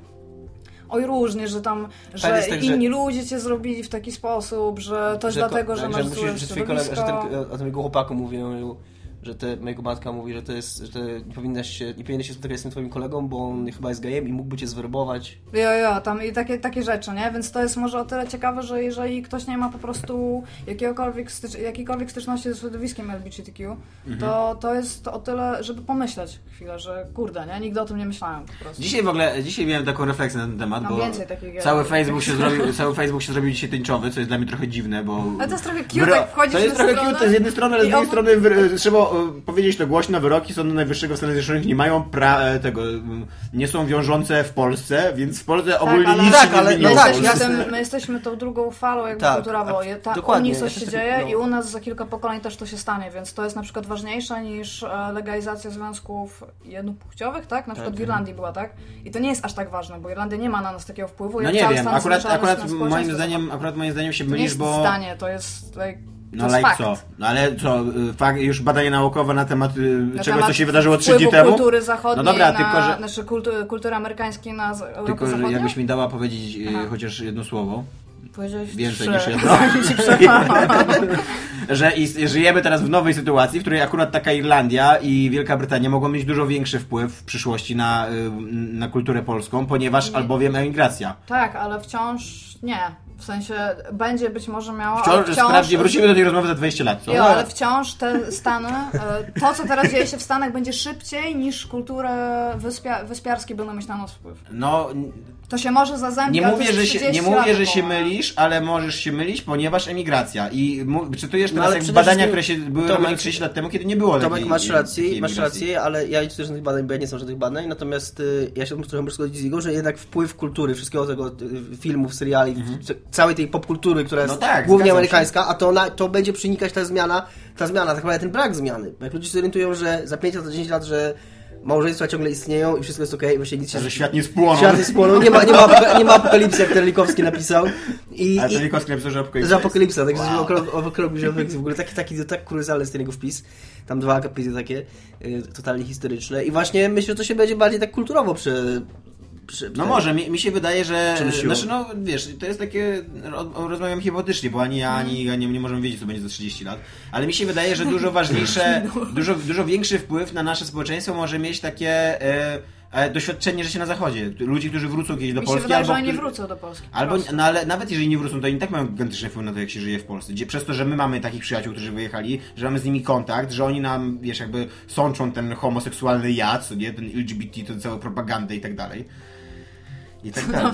Oj różnie, że tam, że tak, że- inni ludzie cię zrobili w taki sposób, że to jest Że dlatego, że masz musisz- złe że kolega, że ten, o tym jego chłopaku mówią, że te, mojego matka mówi, że to jest, że to nie powinnaś się, nie powinieneś się spotykać z tym twoim kolegą, bo on chyba jest gejem i mógłby cię zwerbować. Jo, jo, tam i takie, takie rzeczy, nie? Więc to jest może o tyle ciekawe, że jeżeli ktoś nie ma po prostu jakiegokolwiek stycz, jakiejkolwiek styczności ze środowiskiem LGBTQ, to, to jest o tyle, żeby pomyśleć chwilę, że kurde, nie? Nigdy o tym nie myślałem po prostu. Dzisiaj w ogóle, dzisiaj miałem taką refleksję na ten temat, Mam bo więcej takich gier. cały Facebook, się zrobił, cały Facebook się zrobił dzisiaj tęczowy, co jest dla mnie trochę dziwne, bo... Ale to jest trochę cute, Wyro- jak wchodzisz To jest trochę stronę cute z jednej strony, ale z drugiej strony trzeba e, powiedzieć to głośno, wyroki Sądu Najwyższego w Stanach Zjednoczonych nie mają pra, e, tego, m, nie są wiążące w Polsce, więc w Polsce ogólnie ale- nic Tak, się nie ale- zmieniło. no My, tak, jesteśmy, my jesteśmy tą drugą falą jakby Tak, kulturową. Je- Ta, u nich coś się dzieje No. i u nas za kilka pokoleń też to się stanie, więc to jest na przykład ważniejsze niż e, legalizacja związków jednopłciowych, tak? Na przykład w Irlandii była, tak? I to nie jest aż tak ważne, bo Irlandia nie ma na nas takiego wpływu. No jak nie cały wiem, Stan akurat, akurat moim zdaniem, akurat moim zdaniem się nie mylisz, jest bo... zdanie, to jest... Like, No jest ale co? No ale co, y, fakt, już badanie naukowe na temat y, Na czegoś, temat co się wydarzyło 3 wpływu dni temu? kultury zachodniej No dobra, na, tylko że- Znaczy kultury, kultury amerykańskiej na Europę Tylko, że Zachodnią? jakbyś mi dała powiedzieć y, Aha. chociaż jedno słowo, Powiedziałeś więcej trzy. niż jedno. Że żyjemy teraz w nowej sytuacji, w której akurat taka Irlandia i Wielka Brytania mogą mieć dużo większy wpływ w przyszłości na, y, na kulturę polską, ponieważ Nie. albowiem emigracja. Tak, ale wciąż nie. W sensie będzie być może miało. Wciąż, ale wciąż wprawdzie wrócimy do tej rozmowy za 20 lat, co? Jo, ale wciąż te Stany, e, to co teraz dzieje się w Stanach będzie szybciej niż kultury wyspia, wyspiarskie będą mieć na nas wpływ. No, To się może zazębić, nie mówię, że się, 30 nie mówię, że się mylisz, ale możesz się mylić, ponieważ emigracja. I mu, czytujesz No, teraz ale jak badania, które się były Tomek- robione 30 lat temu, kiedy nie było Tomek, takiej masz rację, masz emigracji. rację, ale ja nie czytam żadnych badań, bo ja nie znam żadnych badań, natomiast y, ja się trochę muszę zgodzić z Igą, że jednak wpływ kultury, wszystkiego tego y, filmów, seriali, c- całej tej popkultury, która jest No tak, głównie amerykańska, a to, na, to będzie przenikać ta zmiana, ta zmiana, tak naprawdę ten brak zmiany. Bo Jak ludzie się zorientują, że za 5 lat, za 10 lat, że małżeństwa ciągle istnieją i wszystko jest okej, i właśnie nic się... Że świat nie spłonął. Świat jest spłonął, nie ma, nie, ma, nie ma apokalipsy, jak Terlikowski napisał. I, Ale i, to Nikowski napisał, że apokalipsa z Apokalipsa, także Wow. wow. Apokalipsa w ogóle taki, taki tak kuruzalny jest ten jego wpis. Tam dwa akapity takie y, totalnie historyczne. I właśnie myślę, że to się będzie bardziej tak kulturowo przy... przy No może, mi, mi się wydaje, że. Znaczy, no wiesz, to jest takie. ro- Rozmawiam hipotetycznie, bo ani ja, ani ja nie, nie możemy wiedzieć, co będzie za 30 lat. Ale mi się wydaje, że dużo ważniejsze, dużo, dużo większy wpływ na nasze społeczeństwo może mieć takie. E, e, doświadczenie życia na zachodzie. Ludzi, którzy wrócą kiedyś do Mi się Polski, wydaje, albo. że oni nie którzy- wrócą do Polski. po Albo, no ale nawet jeżeli nie wrócą, to oni tak mają gigantyczny wpływ na to, jak się żyje w Polsce. Gdzie, przez to, że my mamy takich przyjaciół, którzy wyjechali, że mamy z nimi kontakt, że oni nam, wiesz, jakby sączą ten homoseksualny jad, nie, ten LGBT, tę całą propagandę i tak dalej. I tak dalej.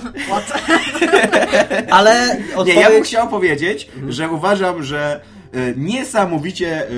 Ale Nie, odpowiedź... ja bym chciał powiedzieć, że uważam, że e, niesamowicie, e,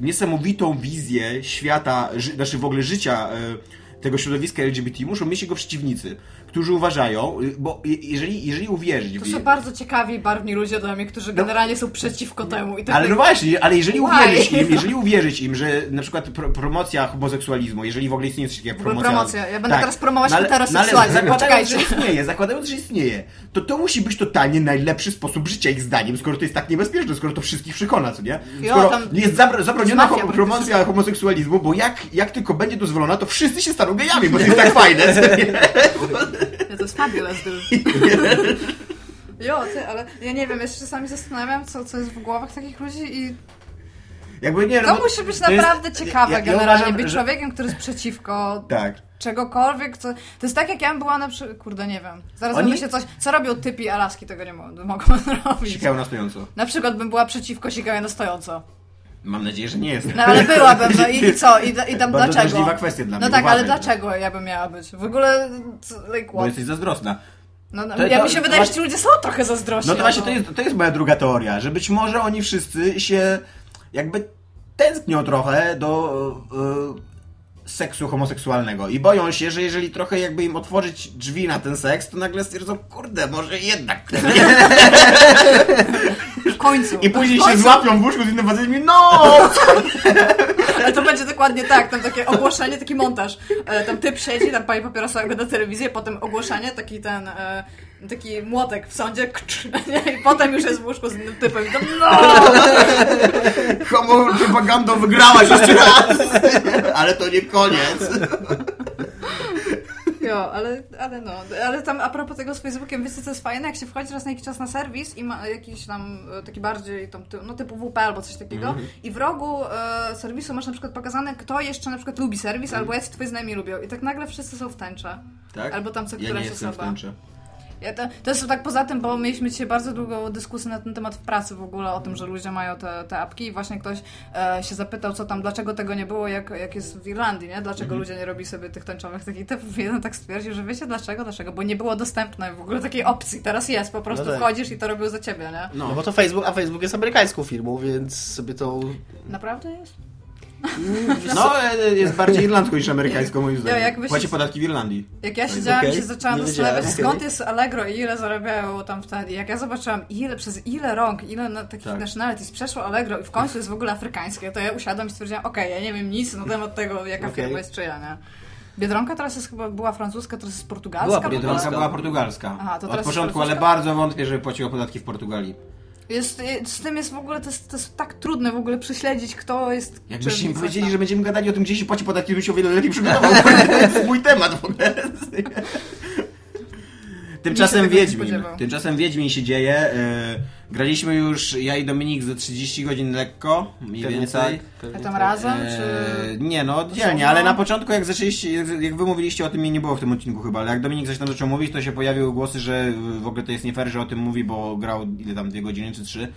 niesamowitą wizję świata, znaczy w ogóle życia e, tego środowiska LGBT muszą mieć jego przeciwnicy, którzy uważają, bo je- jeżeli, jeżeli uwierzyć To są bardzo ciekawi, barwni ludzie dla mnie, którzy generalnie są przeciwko temu. I tak Ale no właśnie, ale jeżeli uwierzyć im, jeżeli uwierzyć im, że na przykład pro, promocja homoseksualizmu, jeżeli w ogóle istnieje coś takiego jak promocja... promocja. Ja będę teraz promować no ale- heteroseksualizm, no ale zakładając, że istnieje, zakładając, że istnieje, to to musi być totalnie najlepszy sposób życia ich zdaniem, skoro to jest tak niebezpieczne, skoro to wszystkich przekona, co nie? Skoro jest zabra- zabroniona ho- promocja homoseksualizmu, bo jak, jak tylko będzie dozwolona, to wszyscy się staną gejami, bo to jest tak fajne? Ja, to jest fabulous, dude. Jo, ty, ale ja nie wiem, ja się czasami zastanawiam, co, co jest w głowach takich ludzi i Jakby nie, to no, musi być to jest- naprawdę ciekawe ja- ja generalnie, uważam, być że- człowiekiem, który jest przeciwko Tak. czegokolwiek, co... To jest tak, jak ja bym była na przykład... Kurde, nie wiem. Zaraz Oni- wymyślę coś, co robią typi Alaski, tego nie mogą, mogą robić. Sikają na stojąco. Na przykład bym była przeciwko sikaniu na stojąco. Mam nadzieję, że nie jest. No ale byłabym, no i, i co? I, i tam Bardzo dlaczego? drażliwa kwestia dla No mnie, tak, ale uważaj, dlaczego ja bym miała być? W ogóle, like Bo what? jesteś zazdrosna. No, no, To- ja to- mi się to wydaje, że ci ludzie są trochę zazdrośni. No to właśnie to jest, to jest moja druga teoria, że być może oni wszyscy się jakby tęsknią trochę do e, seksu homoseksualnego i boją się, że jeżeli trochę jakby im otworzyć drzwi na ten seks, to nagle stwierdzą, kurde, może jednak. W końcu. I później w się końcu. złapią w łóżku z innym facetem i no! Ale to będzie dokładnie tak, tam takie ogłoszenie, taki montaż. E, tam typ siedzi, tam pani papierosa ogląda telewizję, potem ogłoszenie, taki ten, e, taki młotek w sądzie, kcz, nie? i potem już jest w łóżku z innym typem i tam no! Homo propagandą wygrałaś jeszcze raz! Ale to nie koniec. Jo, ale, ale no, ale tam a propos tego z Facebookiem, wiecie co jest fajne? Jak się wchodzi raz na jakiś czas na serwis i ma jakiś tam e, taki bardziej tam, no typu WP albo coś takiego Mhm. i w rogu e, serwisu masz na przykład pokazane, kto jeszcze na przykład lubi serwis, Mhm. albo jacy twoi znajomi lubią i tak nagle wszyscy są w tęcze. Tak? Albo tam co ja któraś nie jestem w osoba. Ja to, to jest tak poza tym, bo mieliśmy dzisiaj bardzo długą dyskusję na ten temat w pracy w ogóle, o tym, że ludzie mają te, te apki i właśnie ktoś e, się zapytał, co tam, dlaczego tego nie było, jak, jak jest w Irlandii, nie? Dlaczego Mhm. ludzie nie robi sobie tych tęczowych takich typów. Jeden tak stwierdził, że wiecie dlaczego? Dlaczego? Bo nie było dostępne w ogóle takiej opcji. Teraz jest, po prostu No tak. wchodzisz i to robią za ciebie, nie? No bo to Facebook, a Facebook jest amerykańską firmą, więc sobie to... Naprawdę jest? No, jest bardziej irlandzką niż amerykańską, moim zdaniem. się- Płaci podatki w Irlandii. Jak ja siedziałam okej. i się zaczęłam Nie zastanawiać, skąd jest Allegro i ile zarabiają tam wtedy. Jak ja zobaczyłam, ile, przez ile rąk, ile na, takich Tak. nationalities przeszło Allegro i w końcu jest w ogóle afrykańskie, to ja usiadłam i stwierdziłam, okej, ja nie wiem nic na temat tego, jaka Okej. firma jest czyja, nie? Biedronka teraz jest chyba, była francuska, teraz jest portugalska. Była? Biedronka była portugalska. Aha, to Od początku, ale bardzo wątpię, żeby płaciła podatki w Portugalii. Jest, z tym jest w ogóle, to jest, to jest tak trudne w ogóle prześledzić, kto jest Jakbyście czym i mi coś powiedzieli, tam. że będziemy gadali o tym, gdzie się płaci podatki, bym się o wiele lepiej przygotował. to jest mój temat w ogóle. Tymczasem Wiedźmin. Tymczasem Wiedźmin się dzieje. E, graliśmy już, ja i Dominik, ze 30 godzin lekko, mniej Pewnie więcej. tak, A tam tak. razem, E, czy... nie, no oddzielnie, ale na początku jak zaczęliście, jak- jak wy mówiliście o tym, mnie nie było w tym odcinku chyba, ale jak Dominik coś tam zaczął mówić, to się pojawiły głosy, że w ogóle to jest nie fair, że o tym mówi, bo grał ile tam, dwie godziny czy trzy.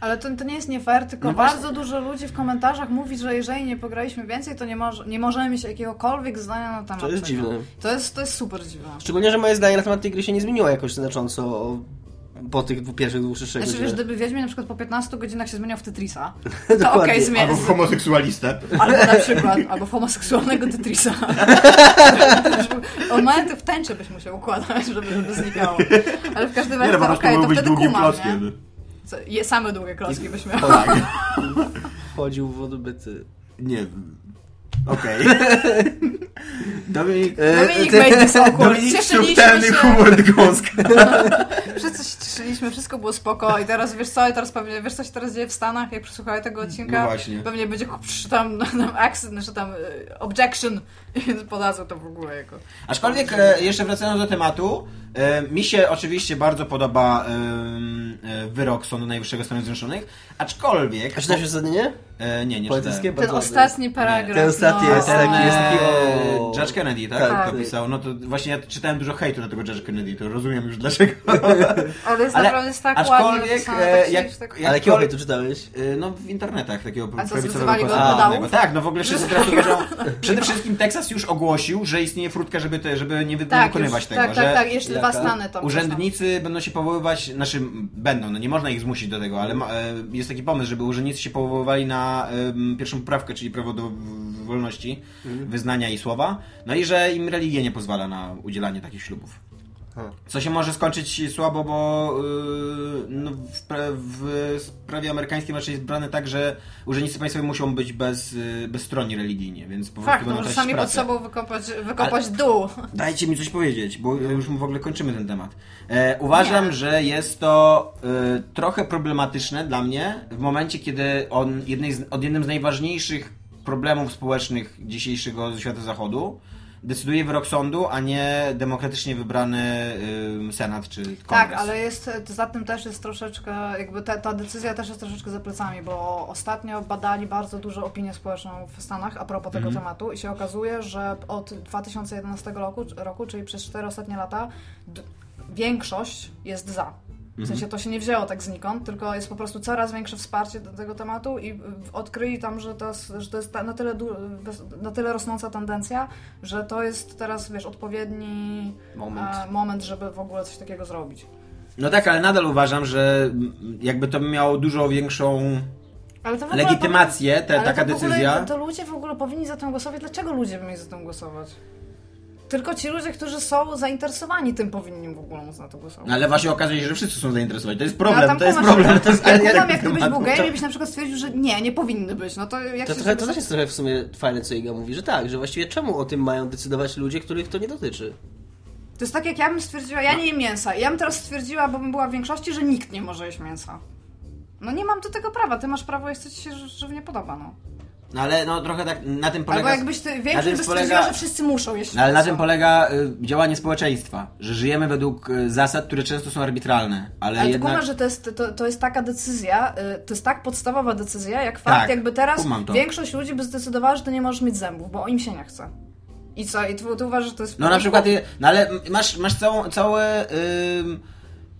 Ale to, to nie jest nie fair, tylko No właśnie. bardzo dużo ludzi w komentarzach mówi, że jeżeli nie pograliśmy więcej, to nie, może, nie możemy mieć jakiegokolwiek zdania na temat To jest tego. dziwne. To jest, to jest super dziwne. Szczególnie, że moje zdanie na temat tej gry się nie zmieniło jakoś znacząco po tych dwóch pierwszych trzech Znaczy wiesz, godzinach. gdyby Wiedźmin na przykład po 15 godzinach się zmieniał w Tetrisa, to okej, zmienia. Albo w homoseksualistę. Albo na przykład, albo w homoseksualnego Tetrisa. On ma to w tęczy byś musiał układać, żeby, żeby znikało. Ale w każdym razie no, okej, mógł to być wtedy kumam, klockiem. nie? Co, je, same długie klocki byś miał. Chodził w wodobyty. Nie. Okej. Dominik... Dominik made this awkward. Dominik subtelny się. humor gąska. Wszyscy się cieszyliśmy, wszystko było spoko i teraz wiesz co, i teraz pewnie, wiesz co się teraz dzieje w Stanach, jak przesłuchali tego odcinka? No właśnie. Pewnie będzie tam, tam accent, znaczy tam e, objection i podadzą to w ogóle jako... Aczkolwiek, e, jeszcze wracając do tematu, e, mi się oczywiście bardzo podoba e, e, wyrok Sądu Najwyższego Stanów Zjednoczonych, aczkolwiek... A czytałeś uzasadnienie? E, nie, nie czytałem. Ten ostatni paragraf, Ten ostatni no. jest taki, jest taki E, o... Judge Kennedy, tak? Tak. To pisał. No to właśnie ja czytałem dużo hejtu na tego Judge Kennedy, to rozumiem już dlaczego. Ale jest Ale naprawdę jest tak ładnie aczkolwiek, napisane, e, tak jak- tak... Ale jakiego hejtu czytałeś? E, No w internetach takiego prawicowego go? Tak, no w ogóle wszyscy teraz uważają. Przede wszystkim Teksas już ogłosił, że istnieje frutka, żeby, te, żeby nie, Tak, wykonywać tego. tak, że tak, tak, jeszcze dwa Jaka? stany tam. Urzędnicy będą się powoływać, znaczy będą, no nie można ich zmusić do tego, ale ma, e, jest taki pomysł, żeby urzędnicy się powoływali na pierwszą poprawkę, czyli prawo do wolności Mhm. wyznania i słowa, no i że im religia nie pozwala na udzielanie takich ślubów. Ha. Co się może skończyć słabo, bo yy, no, w, pra- w prawie amerykańskim raczej jest brane tak, że urzędnicy państwowi muszą być bez, yy, bezstronni religijnie, więc po prostu Fakt, no będą może tracić sami pod sobą wykopać, wykopać dół. Dajcie mi coś powiedzieć, bo już w ogóle kończymy ten temat. E, uważam, Nie. że jest to e, trochę problematyczne dla mnie w momencie, kiedy on jednej z, od jednym z najważniejszych problemów społecznych dzisiejszego świata zachodu decyduje wyrok sądu, a nie demokratycznie wybrany y, senat czy kongres. Tak, ale jest, za tym też jest troszeczkę, jakby ta, ta decyzja też jest troszeczkę za plecami, bo ostatnio badali bardzo dużo opinię społeczną w Stanach a propos tego Mhm. tematu i się okazuje, że od 2011 roku, roku czyli przez 4 ostatnie lata, większość jest za. W sensie to się nie wzięło tak znikąd, tylko jest po prostu coraz większe wsparcie do tego tematu i odkryli tam, że to jest, że to jest na, tyle, du- na tyle rosnąca tendencja, że to jest teraz, wiesz, odpowiedni Moment. e, moment żeby w ogóle coś takiego zrobić. No tak, ale nadal uważam, że jakby to miało dużo większą legitymację, te, Ale taka to w ogóle, decyzja. To ludzie w ogóle powinni za tym głosować. Dlaczego ludzie by mieli za tym głosować? Tylko ci ludzie, którzy są zainteresowani tym, powinni w ogóle móc na to głosować. Ale właśnie okazuje się, że wszyscy są zainteresowani. To jest No, problem, to jest problem. ale To jest ale akurat kumam, jak taki gdybyś był gejem i byś na przykład stwierdził, że nie, nie powinny być, no to jak To, się trochę, to też jest trochę w sumie fajne, co Iga mówi, że tak, że właściwie czemu o tym mają decydować ludzie, których to nie dotyczy? To jest tak, jak ja bym stwierdziła, ja nie jem mięsa. I ja bym teraz stwierdziła, bo bym była w większości, że nikt nie może jeść mięsa. No nie mam do tego prawa, ty masz prawo jeść, co ci się żywnie podoba, no. No ale no trochę tak na tym Albo polega... jakbyś ty, na tym większość by stwierdziła, polega- że wszyscy muszą jeść No, ale na tym polega y, działanie społeczeństwa, że żyjemy według y, zasad, które często są arbitralne, ale, Ale jednak... kumasz, że to jest, to, to jest taka decyzja, y, to jest tak podstawowa decyzja, jak fakt, Tak, jakby teraz większość ludzi by zdecydowała, że ty nie możesz mieć zębów, bo im się nie chce. I co? I ty, ty uważasz, że to jest... No na przykład, no ale masz, masz całą, całe, ym,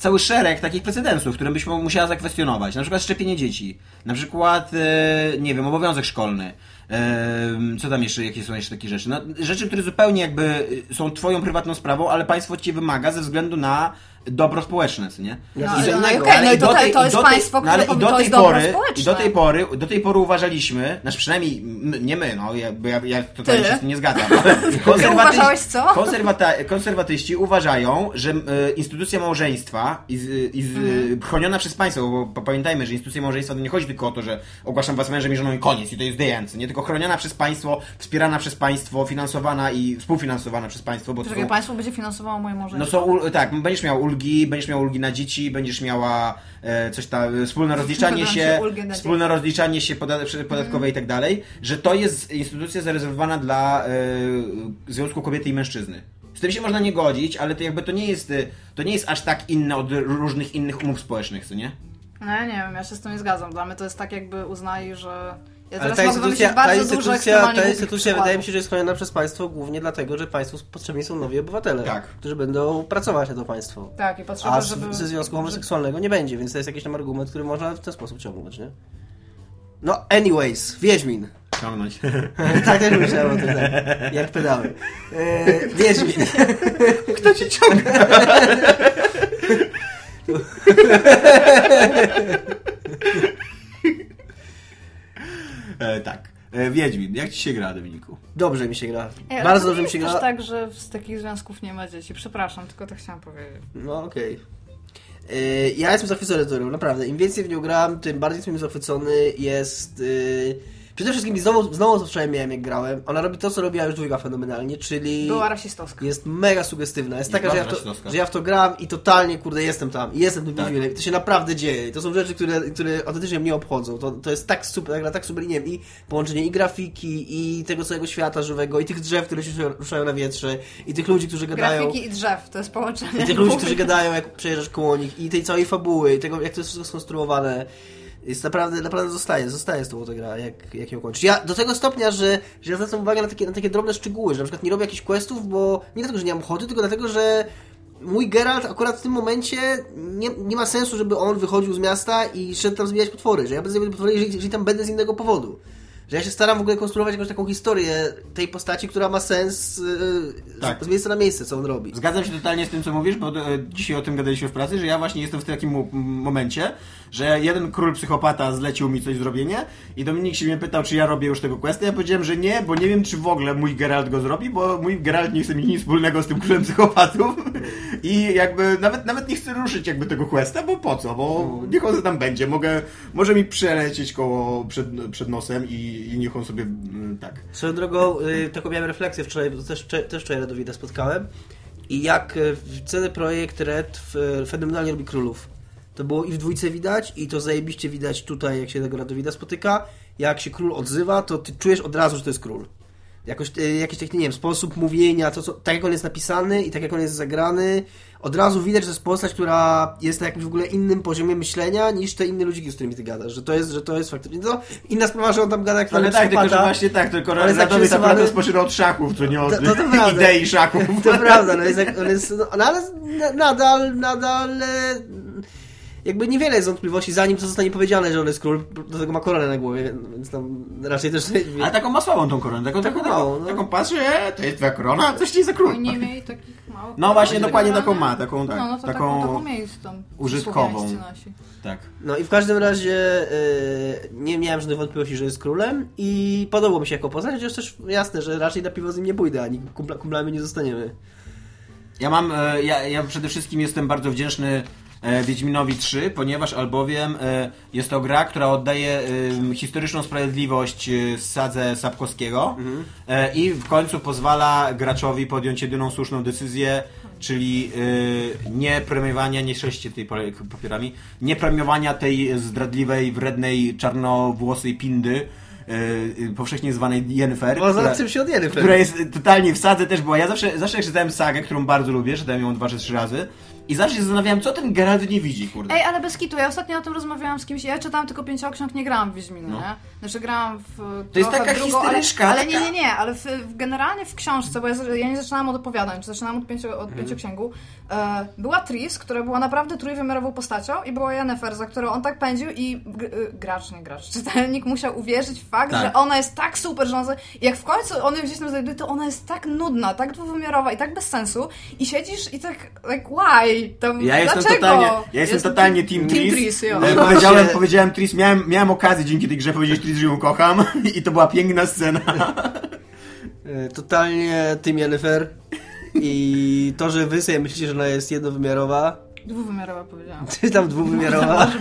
cały szereg takich precedensów, które byś mu- musiała zakwestionować. Na przykład szczepienie dzieci. Na przykład, e, nie wiem, obowiązek szkolny. Co tam jeszcze, jakie są jeszcze takie rzeczy? No, rzeczy, które zupełnie jakby y, są twoją prywatną sprawą, ale państwo ci wymaga ze względu na dobro społeczne, co nie? No, I no, no, ale no i do to- tej- to jest tej- państwo, no, które i powie, do tej pory. I do tej pory, do tej pory uważaliśmy, znaczy przynajmniej nie my, no, ja, bo ja, ja totalnie się z tym nie zgadzam. konserwatyści- uważałeś co? Konserwata- konserwatyści uważają, że e, instytucja małżeństwa i, i Mhm. chroniona przez państwo, bo pa- pamiętajmy, że instytucja małżeństwa to nie chodzi tylko o to, że ogłaszam was mężem i żoną i koniec i to jest the end, nie tylko chroniona przez państwo, wspierana przez państwo, finansowana i współfinansowana przez państwo, bo to Czekaj, są, państwo będzie finansowało moje no małżeństwo. są, ul- tak, będziesz miał ulgi, będziesz miał ulgi na dzieci, będziesz miała e, coś tam, wspólne rozliczanie się, się wspólne rozliczanie się podatkowe i tak dalej, że to jest instytucja zarezerwowana dla e, związku kobiety i mężczyzny. Z tym się można nie godzić, ale to jakby to nie jest, e, to nie jest aż tak inne od różnych innych umów społecznych, co nie? No ja nie wiem, ja się z tym nie zgadzam. Dla mnie to jest tak jakby uznali, że... Ja Ale teraz ta instytucja, ta instytucja, ta instytucja wydaje mi się, że jest chroniona przez państwo głównie dlatego, że państwu potrzebni są nowi obywatele, Tak. którzy będą pracować na to państwo. Tak, i potrzeba, A z, żeby... ze związku homoseksualnego nie będzie, więc to jest jakiś tam argument, który można w ten sposób ciągnąć, nie? No, anyways, Wiedźmin. Ciągnąć. tak też myślałem o tym, tak, jak pedały. E, Wiedźmin. Kto ci ciągnie? e, tak. E, Wiedźmin, jak ci się gra, Dominiku? Dobrze mi się gra. Ej, Bardzo dobrze mi się gra. tak, że z takich związków nie ma dzieci. Przepraszam, tylko to chciałam powiedzieć. No okej. E, Ja jestem zachwycony grą, naprawdę. Im więcej w nią gram, tym bardziej jestem zachwycony. Jest. e, Przede wszystkim znowu, znowu wczoraj miałem, jak grałem. Ona robi to, co robiła już dwójka fenomenalnie, czyli. Była rasistowska. Jest mega sugestywna. Jest I taka, że ja, to, że ja w to gram i totalnie, kurde, jestem tam. I jestem tym Tak. I to się naprawdę dzieje. I to są rzeczy, które, które autentycznie mnie obchodzą. To, to jest tak super, tak, tak super, i nie wiem, i połączenie i grafiki, i tego całego świata żywego, i tych drzew, które się ruszają na wietrze, i tych ludzi, którzy gadają. Grafiki i drzew, to jest połączenie. I tych ludzi, którzy gadają, jak przejeżdżasz koło nich, i tej całej fabuły, i tego, jak to jest wszystko skonstruowane. Jest naprawdę, naprawdę zostaje, zostaje z ta gra, jak, jak ją kończysz. Ja do tego stopnia, że, że ja zwracam uwagę na takie, na takie drobne szczegóły, że na przykład nie robię jakichś questów, bo nie dlatego, że nie mam ochoty, tylko dlatego, że mój Geralt akurat w tym momencie nie, nie ma sensu, żeby on wychodził z miasta i szedł tam zabijać potwory, że ja będę zabijać potwory, jeżeli, jeżeli tam będę z innego powodu. Że ja się staram w ogóle konstruować jakąś taką historię tej postaci, która ma sens yy, Tak. z, miejsca na miejsce, co on robi. Zgadzam się totalnie z tym, co mówisz, bo e, dzisiaj o tym gadaliśmy w pracy, że ja właśnie jestem w takim mo- momencie, że jeden król psychopata zlecił mi coś zrobienie i Dominik się mnie pytał, czy ja robię już tego questa. Ja powiedziałem, że nie, bo nie wiem, czy w ogóle mój Geralt go zrobi, bo mój Geralt nie chce mieć nic wspólnego z tym królem psychopatów i jakby nawet, nawet nie chce ruszyć jakby tego questa, bo po co, bo niech on tam będzie, mogę, może mi przelecieć koło przed, przed nosem i, i niech on sobie mm, tak. Swoją drogą, y, taką miałem refleksję wczoraj, bo też, też wczoraj Radowida spotkałem. I jak y, CD Projekt Red fenomenalnie robi królów. To było i w dwójce widać, i to zajebiście widać tutaj, jak się tego Radowida spotyka. Jak się król odzywa, to ty czujesz od razu, że to jest król. Jakoś, y, jakiś taki, nie wiem, sposób mówienia, to co, tak jak on jest napisany i tak jak on jest zagrany, od razu widać, że to jest postać, która jest na jakimś w ogóle innym poziomie myślenia niż te inne ludziki, z którymi ty gadasz. Że to jest, że to jest faktycznie. To inna sprawa, że on tam gada jak Ale tak, tylko że właśnie tak, tylko Ale jest tak przerysowany- naprawdę rozpoczyna od szachów, co nie od To- to- to prawda. idei szachów. To prawda, no jest, on jest, no, no ale na- nadal, nadal e, jakby niewiele jest wątpliwości, zanim to zostanie powiedziane, że on jest król, do tego ma koronę na głowie, więc tam raczej też... Ale taką ma słabą tą koronę, taką, taką, taką, małą, no. taką patrzę, e, to jest twoja korona, coś ci za król. Nie mieli takich małych... No właśnie, dokładnie taką ma, taką, tak, No, no to taką, taką, taką użytkową. tak. No i w każdym razie y, nie miałem żadnych wątpliwości, że jest królem i podobał mi się jako postać, chociaż też jasne, że raczej na piwo z nim nie pójdę, ani kumpla, kumplami nie zostaniemy. Ja mam, e, ja, ja przede wszystkim jestem bardzo wdzięczny e, Wiedźminowi 3, ponieważ albowiem e, jest to gra, która oddaje e, historyczną sprawiedliwość e, Sadze Sapkowskiego e, i w końcu pozwala graczowi podjąć jedyną słuszną decyzję, czyli nie premiowania, nie szeście tej papierami, nie premiowania tej zdradliwej, wrednej, czarnowłosej pindy, e, powszechnie zwanej Jennifer. Bo która- się od Jennifer. która jest totalnie w sadze też była. Ja zawsze, zawsze jak czytałem sagę, którą bardzo lubię, czytałem ją dwa czy trzy razy i zawsze się zastanawiałem, co ten Geralt nie widzi, kurde. Ej, ale bez kitu, ja ostatnio o tym rozmawiałam z kimś, ja czytałam tylko pięcioksiąg, nie grałam w Wiedźmina, No. nie? Znaczy grałam w To jest taka drugą, historyczka, Ale, ale taka- nie, nie, nie, ale w, w, generalnie w książce, bo ja, ja nie zaczynałam od opowiadań, czy zaczynałam od, pięcio, od pięcioksięgu, e, była Tris, która była naprawdę trójwymiarową postacią i była Yennefer, za którą on tak pędził i gr, y, gracz, nie gracz, czytelnik musiał uwierzyć w fakt, Tak. że ona jest tak super, że ona, jak w końcu on ją gdzieś tam znajduje, to ona jest tak nudna, tak dwuwymiarowa i tak bez sensu i siedzisz i tak, like, why? Tam, Ja jestem dlaczego? totalnie, ja jestem totalnie Team Team Tris. Tris, jo. E, powiedziałem, powiedziałem Tris, miałem, miałem okazję dzięki tej grze powiedzieć Tris, że ją kocham i to była piękna scena. E, Totalnie Team Jennifer i to, że wy sobie myślicie, że ona jest jednowymiarowa, Dwuwymiarowa powiedziałam. czy tam dwuwymiarowa,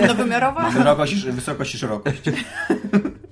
Jednowymiarowa? Wysokość, i- wysokość i szerokość.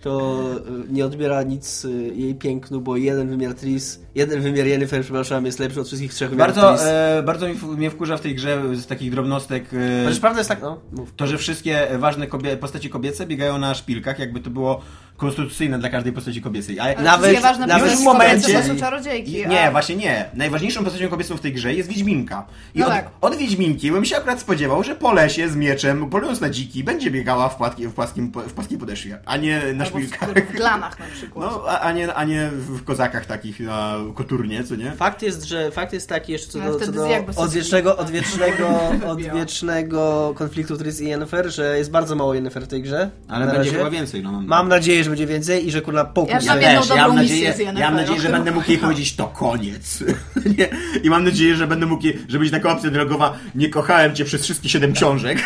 to e, nie odbiera nic e, jej pięknu, bo jeden wymiar Tris, jeden wymiar Jennifer, przepraszam, jest lepszy od wszystkich trzech wymiarów Bardzo, e, bardzo mi, mnie wkurza w tej grze z takich drobnostek e, Chociaż prawda jest tak, no, mów. to, że wszystkie ważne kobie, postaci kobiece biegają na szpilkach, jakby to było konstytucyjne dla każdej postaci kobiecej. A Nawet- Nawet, ważne nawet w momencie- są czarodziejki. I, a- nie, właśnie nie. Najważniejszą postacią kobiecą w tej grze jest Wiedźminka. I No od, tak. od Wiedźminki bym się akurat spodziewał, że po lesie z mieczem, polując na dziki, będzie biegała w, płatki, w, płaskim, w płaskiej podeszwie, a nie na Albo w, szpilkach. w glanach na przykład. No, a, a, nie, a nie w kozakach takich na koturnie, co nie? Fakt jest, że fakt jest taki jeszcze co No, do, co do odwiecznego, odwiecznego, odwiecznego konfliktu Tris i Yennefer, że jest bardzo mało Yennefer w tej grze. Ale będzie razie. chyba więcej. No, mam, Mam nadzieję, że będzie więcej i że kurna pokus. Ja jedną Też, ja mam nadzieję, ja mam nadzieję, o że będę mógł jej powiedzieć to koniec. nie? I mam nadzieję, że będę mógł jej, że będzie taka opcja dialogowa nie kochałem cię przez wszystkie siedem książek.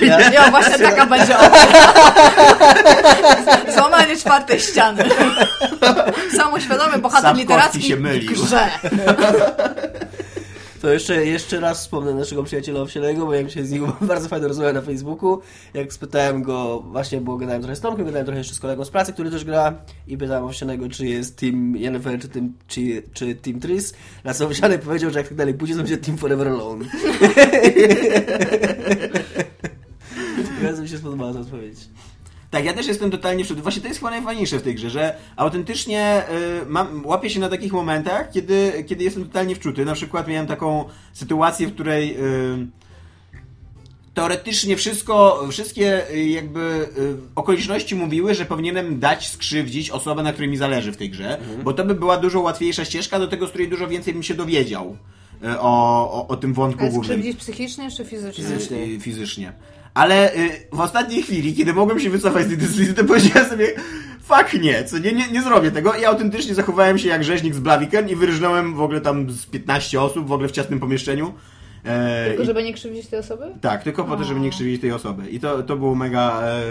Ja, Ja właśnie taka będzie opcja. Złamanie czwartej ściany. Samoświadomy bohater Sapkowski literacki się mylił. grze. To jeszcze, jeszcze raz wspomnę naszego przyjaciela Owsianego, bo ja się z nim bardzo fajnie rozmawiałem na Facebooku. Jak spytałem go, właśnie, bo gadałem trochę z Tomkiem, gadałem trochę jeszcze z kolegą z pracy, który też gra i pytałem Owsianego, czy jest Team Yennefer, czy, team, czy, czy Team Tris. Na co Owsianek powiedział, że jak tak dalej pójdzie, to będzie Team Forever Alone. Bardzo mi się spodobała ta odpowiedź. Tak, ja też jestem totalnie przed. Właśnie to jest chyba najfajniejsze w tej grze, że autentycznie y, mam, łapię się na takich momentach, kiedy, kiedy jestem totalnie wczuty. Na przykład miałem taką sytuację, w której y, teoretycznie wszystko, wszystkie y, jakby y, okoliczności mówiły, że powinienem dać skrzywdzić osobę, na której mi zależy w tej grze, bo to by była dużo łatwiejsza ścieżka, do tego, z której dużo więcej bym się dowiedział y, o, o, o tym wątku głównym. Skrzywdzić psychicznie czy fizycznie? Fizycznie. Y, fizycznie. Ale y, w ostatniej chwili, kiedy mogłem się wycofać z tej decyzji, to powiedziałem sobie, fuck nie, co nie, nie, nie zrobię tego. I autentycznie zachowałem się jak rzeźnik z Blaviken i wyrżnąłem w ogóle tam z 15 osób w ogóle w ciasnym pomieszczeniu. E, Tylko i- żeby nie krzywdzić tej osoby? tak, tylko po to, żeby nie krzywdzić tej osoby. I to, to był mega, e,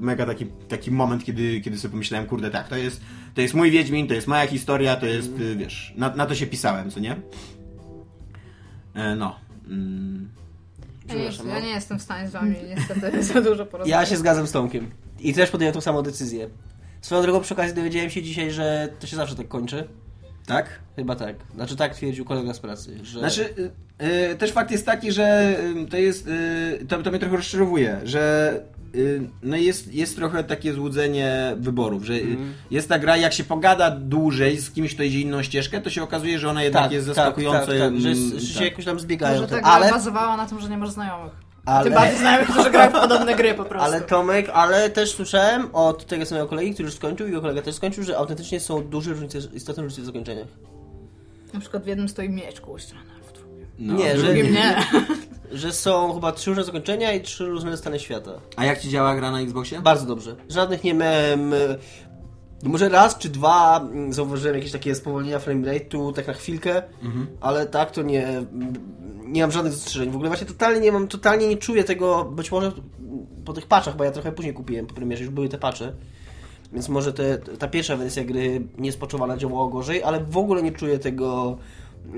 mega taki, taki moment, kiedy, kiedy sobie pomyślałem, kurde, tak, to jest, to jest mój Wiedźmin, to jest moja historia, to jest, y, wiesz, na, na to się pisałem, co nie? E, no. Mm. Ja nie, Przepraszam, ja no. nie jestem w stanie z wami niestety za dużo porozmawiać. Ja się zgadzam z Tomkiem. I też podjąłem tą samą decyzję. Swoją drogą przy okazji dowiedziałem się dzisiaj, że to się zawsze tak kończy. Tak? Chyba tak. Znaczy tak twierdził kolega z pracy, że... Znaczy, y, y, też fakt jest taki, że y, to jest, y, to, to mnie trochę rozczarowuje, że no jest, jest trochę takie złudzenie wyborów, że y, Mhm. jest ta gra, jak się pogada dłużej z kimś, kto idzie inną ścieżkę, to się okazuje, że ona jednak tak, jest tak, zaskakująco... tak, tak, że, jest, mm, że się tak. jakoś tam zbiegają. Może ta gra ale, bazowała na tym, że nie masz znajomych. ale, Tym bardziej znajomych, którzy grają w podobne gry po prostu. ale Tomek, ale też słyszałem od tego samego kolegi, który już skończył i jego kolega też skończył, że autentycznie są duże różnice, istotne różnice w zakończeniach. Na przykład w jednym stoi miecz koło ściany, a w drugim... No, nie, w że- drugim- Nie. że są chyba trzy różne zakończenia i trzy różne stany świata. A jak ci działa gra na Xboxie? Bardzo dobrze. Żadnych nie miałem... e, Może raz czy dwa mm, zauważyłem jakieś takie spowolnienia frame rate'u, tak na chwilkę, ale tak to nie... Nie mam żadnych zastrzeżeń. W ogóle właśnie totalnie nie mam, totalnie nie czuję tego, być może po tych patchach, bo ja trochę później kupiłem po premierze, już były te patche. Więc może te, ta pierwsza wersja gry niespoczowana działała gorzej, ale w ogóle nie czuję tego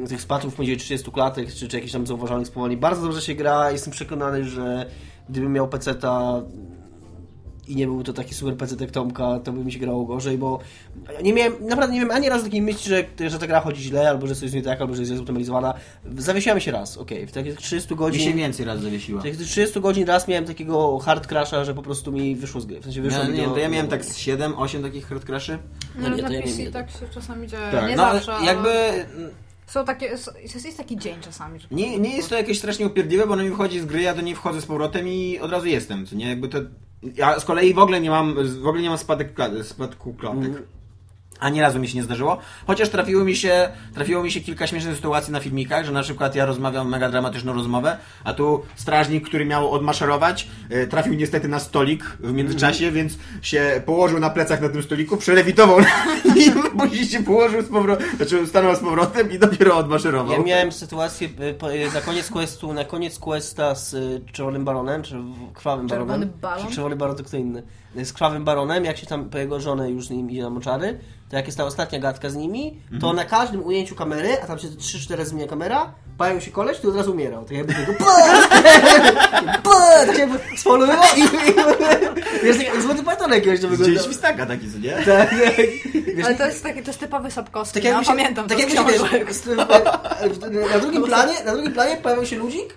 tych spadków poniżej 30 klatek, czy, czy jakichś tam zauważalnych spowolnień. Bardzo dobrze się gra, jestem przekonany, że gdybym miał peceta i nie był to taki super PC jak Tomka, to by mi się grało gorzej, bo nie miałem, naprawdę nie miałem ani razu takiej myśli, że, że ta gra chodzi źle, albo że coś jest nie tak, albo że jest zoptymalizowana. Zawiesiłem się raz, okej, w takich 30 Mi godzin... się więcej raz zawiesiła. w takich 30 godzin raz miałem takiego hard crasha, że po prostu mi wyszło z gry. W sensie wyszło Ja, mi nie, do, to ja miałem tak z 7, 8 takich hard crashy. No, nie, na to ja nie PC wiem. tak się czasami dzieje. Tak, nie no ale zawsze, jakby ale są takie, jest, jest taki dzień czasami. Że nie, nie jest to jakieś strasznie upierdliwe, bo ono mi wchodzi z gry, ja do niej wchodzę z powrotem i od razu jestem, co nie? Jakby to... Ja z kolei w ogóle nie mam, w ogóle nie mam spadek, spadku klatek. Ani razu mi się nie zdarzyło. Chociaż trafiło mi się, trafiło mi się kilka śmiesznych sytuacji na filmikach, że na przykład ja rozmawiam mega dramatyczną rozmowę, a tu strażnik, który miał odmaszerować, e, trafił niestety na stolik w międzyczasie, więc się położył na plecach na tym stoliku, przelewitował na nim, później się położył z powrotem, znaczy stanął z powrotem i dopiero odmaszerował. Ja miałem sytuację y, y, na koniec questu, na koniec questa z y, Czerwonym Baronem, czy Krwawym Czerwony Baronem. Baron? Czy Czerwony Baron to kto inny. Z Krwawym Baronem, jak się tam po jego żonę już z nim idzie na moczary, to jak jest ta ostatnia gadka z nimi, to na każdym ujęciu kamery, a tam się 3-4 razy zmienia kamera, pają się koleś, to od razu umierał. Tak jakby tego tak jakby spolują i... Wiesz, jak złoty python jakiegoś to Gdzieś wygląda. świstaka taki, co nie? Tak, tak. Wiesz, Ale to jest, taki, to jest typowy Sapkowski, tak no, jakby się, pamiętam tak to jakby się, wiesz, na drugim planie, na drugim planie pojawił się ludzik,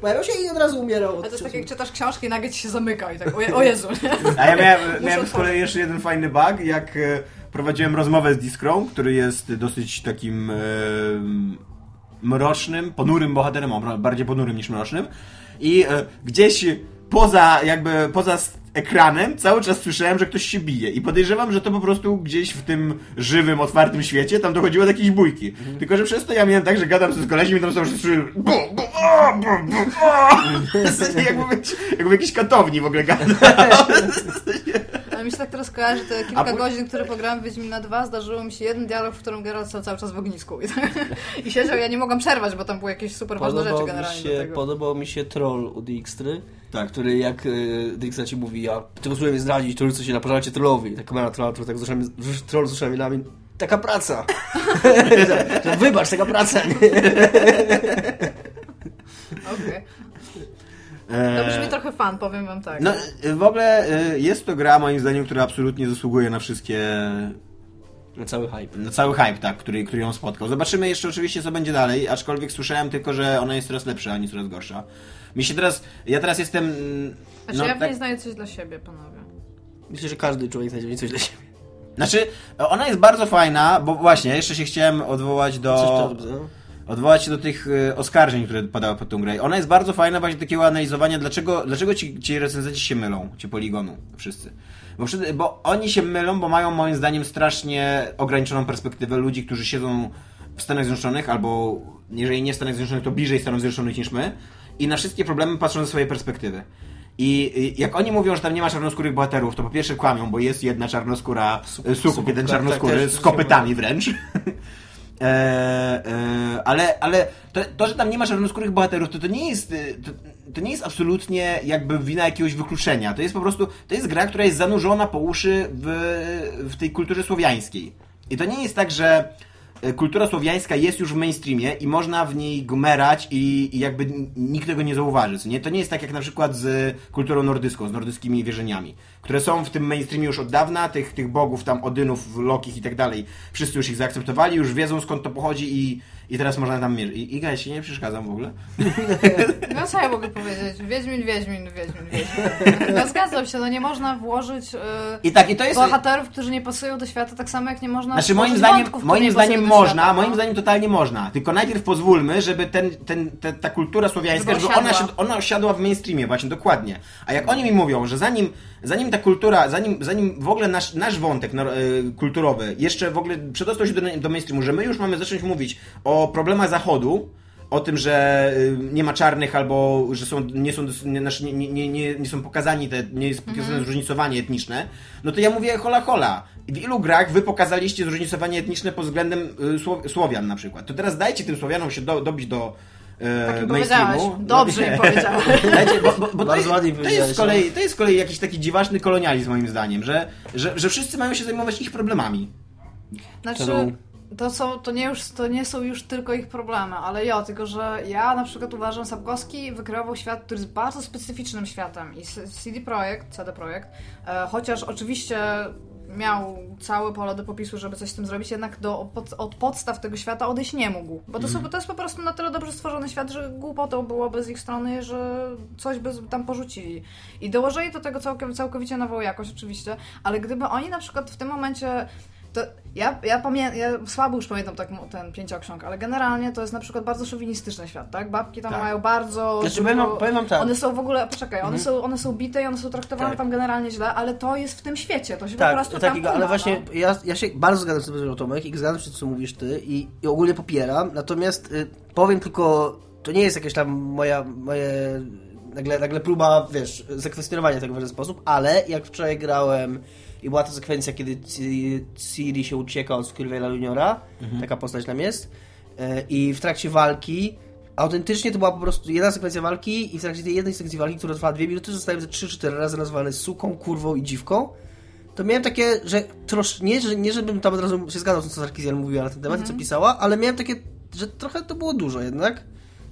pojawiał się i od razu umierał. Ale to jest tak jak czytasz książki i nagle ci się zamyka i tak, o, o Jezu? A ja miałem, miałem z kolei jeszcze jeden fajny bug, jak e, prowadziłem rozmowę z Discrą, który jest dosyć takim e, mrocznym, ponurym bohaterem, bardziej ponurym niż mrocznym. I e, gdzieś poza jakby poza ekranem cały czas słyszałem, że ktoś się bije. I podejrzewam, że to po prostu gdzieś w tym żywym, otwartym świecie tam dochodziło do jakiejś bójki. Tylko, że przez to ja miałem tak, że gadam z kolesiem i tam są wszyscy bu, bu, o, bu, bu, o. jakby, w jakiejś katowni w ogóle gadam. Ale mi się tak teraz kojarzy, te A kilka po- godzin, które pograłem w Wiedźmina 2, zdarzyło mi się jeden dialog, w którym Geralt stał cały czas w ognisku. I, tak, I siedział, ja nie mogłam przerwać, bo tam były jakieś super ważne rzeczy mi, generalnie się, podobał mi się troll u Dijkstry, Tak. który jak y, Dijkstra ci mówi, ja tego sobie zdradzić, to rzucę się na pożarcie trollowi. I ta kamera trolla, troll tak z uszami, z- troll z uszami nami, taka praca. Wybacz, taka praca. Okej. E, To brzmi trochę fan, powiem wam tak. No, w ogóle y, jest to gra, moim zdaniem, która absolutnie zasługuje na wszystkie. Na cały hype. na cały hype, tak, który, który ją spotkał. Zobaczymy jeszcze oczywiście, co będzie dalej, aczkolwiek słyszałem tylko, że ona jest coraz lepsza, a nie coraz gorsza. Mi się teraz. Ja teraz jestem. mm, Znaczy no, ja w tak- niej znajdę coś dla siebie, panowie. Myślę, że każdy człowiek znajdzie coś dla siebie. Znaczy, ona jest bardzo fajna, bo właśnie, jeszcze się chciałem odwołać Coś do. to, no. Odwołać się do tych y, oskarżeń, które padały pod tą grę. Ona jest bardzo fajna właśnie takiego analizowania, dlaczego, dlaczego ci, ci recenzenci się mylą, ci poligonu wszyscy. Bo, bo oni się mylą, bo mają moim zdaniem strasznie ograniczoną perspektywę ludzi, którzy siedzą w Stanach Zjednoczonych, albo jeżeli nie w Stanach Zjednoczonych, to bliżej Stanów Zjednoczonych niż my i na wszystkie problemy patrzą ze swojej perspektywy. I jak oni mówią, że tam nie ma czarnoskórych bohaterów, to po pierwsze kłamią, bo jest jedna czarnoskóra, Sukup, sukup, jeden tak, czarnoskóry tak, też z kopytami wręcz. E, e, ale ale to, to, że tam nie ma czarnoskórych bohaterów, to, to nie jest e, to, to nie jest absolutnie jakby wina jakiegoś wykluczenia. To jest po prostu, to jest gra, która jest zanurzona po uszy w, w tej kulturze słowiańskiej. I to nie jest tak, że kultura słowiańska jest już w mainstreamie i można w niej gmerać i, i jakby nikt tego nie zauważy. Nie? To nie jest tak jak na przykład z kulturą nordycką, z nordyckimi wierzeniami, które są w tym mainstreamie już od dawna, tych, tych bogów tam, Odynów, Lokich i tak dalej. Wszyscy już ich zaakceptowali, już wiedzą skąd to pochodzi i, i teraz można tam mierzyć. I, Iga, ja się nie przeszkadzam w ogóle. No co ja mogę powiedzieć? Wiedźmin, Wiedźmin, Wiedźmin, Wiedźmin. No zgadzam się, no nie można włożyć yy, I tak, i to jest... bohaterów, którzy nie pasują do świata, tak samo jak nie można Znaczy moim zdaniem, wątków, moim zdaniem można, świata, no. moim zdaniem totalnie można. Tylko najpierw pozwólmy, żeby ten, ten, te, ta kultura słowiańska, Żeby żeby ona, ona osiadła w mainstreamie, właśnie dokładnie. A jak oni mi mówią, że zanim, zanim ta kultura, zanim, zanim w ogóle nasz, nasz wątek y, kulturowy jeszcze w ogóle przedostał się do, do mainstreamu, że my już mamy zacząć mówić o problemach Zachodu, o tym, że y, nie ma czarnych albo że są, nie, są, nie, znaczy nie, nie, nie, nie są pokazani, te, nie jest pokazane Mhm. zróżnicowanie etniczne, no to ja mówię hola hola. W ilu grach wy pokazaliście zróżnicowanie etniczne pod względem y, Sło- Słowian na przykład? To teraz dajcie tym Słowianom się do, dobić do e, Tak powiedziałeś. Dobrze mi powiedziałeś. Bo, bo, bo to, Bardzo jest, ładnie to, jest z kolei, to jest z kolei jakiś taki dziwaczny kolonializm moim zdaniem, że, że, że wszyscy mają się zajmować ich problemami. Znaczy, to, są, to, nie już, to nie są już tylko ich problemy, ale ja, tylko że ja na przykład uważam, Sapkowski wykreował świat, który jest bardzo specyficznym światem i CD Projekt, CD Projekt, e, chociaż oczywiście miał całe pole do popisu, żeby coś z tym zrobić, jednak do, pod, od podstaw tego świata odejść nie mógł. Bo to, są, to jest po prostu na tyle dobrze stworzony świat, że głupotą byłoby z ich strony, że coś by tam porzucili. I dołożyli do tego całkowicie nową jakość oczywiście, ale gdyby oni na przykład w tym momencie to ja, ja, pamię- ja słabo już pamiętam tak ten pięcioksiąg, ale generalnie to jest na przykład bardzo szowinistyczny świat, tak? Babki tam Tak. mają bardzo... Znaczy, dużo- tak. One są w ogóle, poczekaj, one, są, one są bite i one są traktowane Tak. tam generalnie źle, ale to jest w tym świecie, to się po Tak, prostu tam takiego, kuma, ale właśnie no. ja, ja się bardzo zgadzam z tym, Tomek i zgadzam się co mówisz ty i, i ogólnie popieram, natomiast y, powiem tylko, to nie jest jakaś tam moja, moje nagle, nagle próba, wiesz, zakwestionowania tego w żaden sposób, ale jak wczoraj grałem i była ta sekwencja, kiedy Ci- Ciri się ucieka od Squirrela Juniora, taka postać tam jest, y, i w trakcie walki autentycznie to była po prostu jedna sekwencja walki i w trakcie tej jednej sekwencji walki, która trwała dwie minuty, zostałem ze 3-4 razy nazwany suką, kurwą i dziwką. To miałem takie, że trosz, nie, że nie żebym tam od razu się zgadzał z tym, co Sarkizjan mówiła na ten temat i co pisała, ale miałem takie, że trochę to było dużo jednak.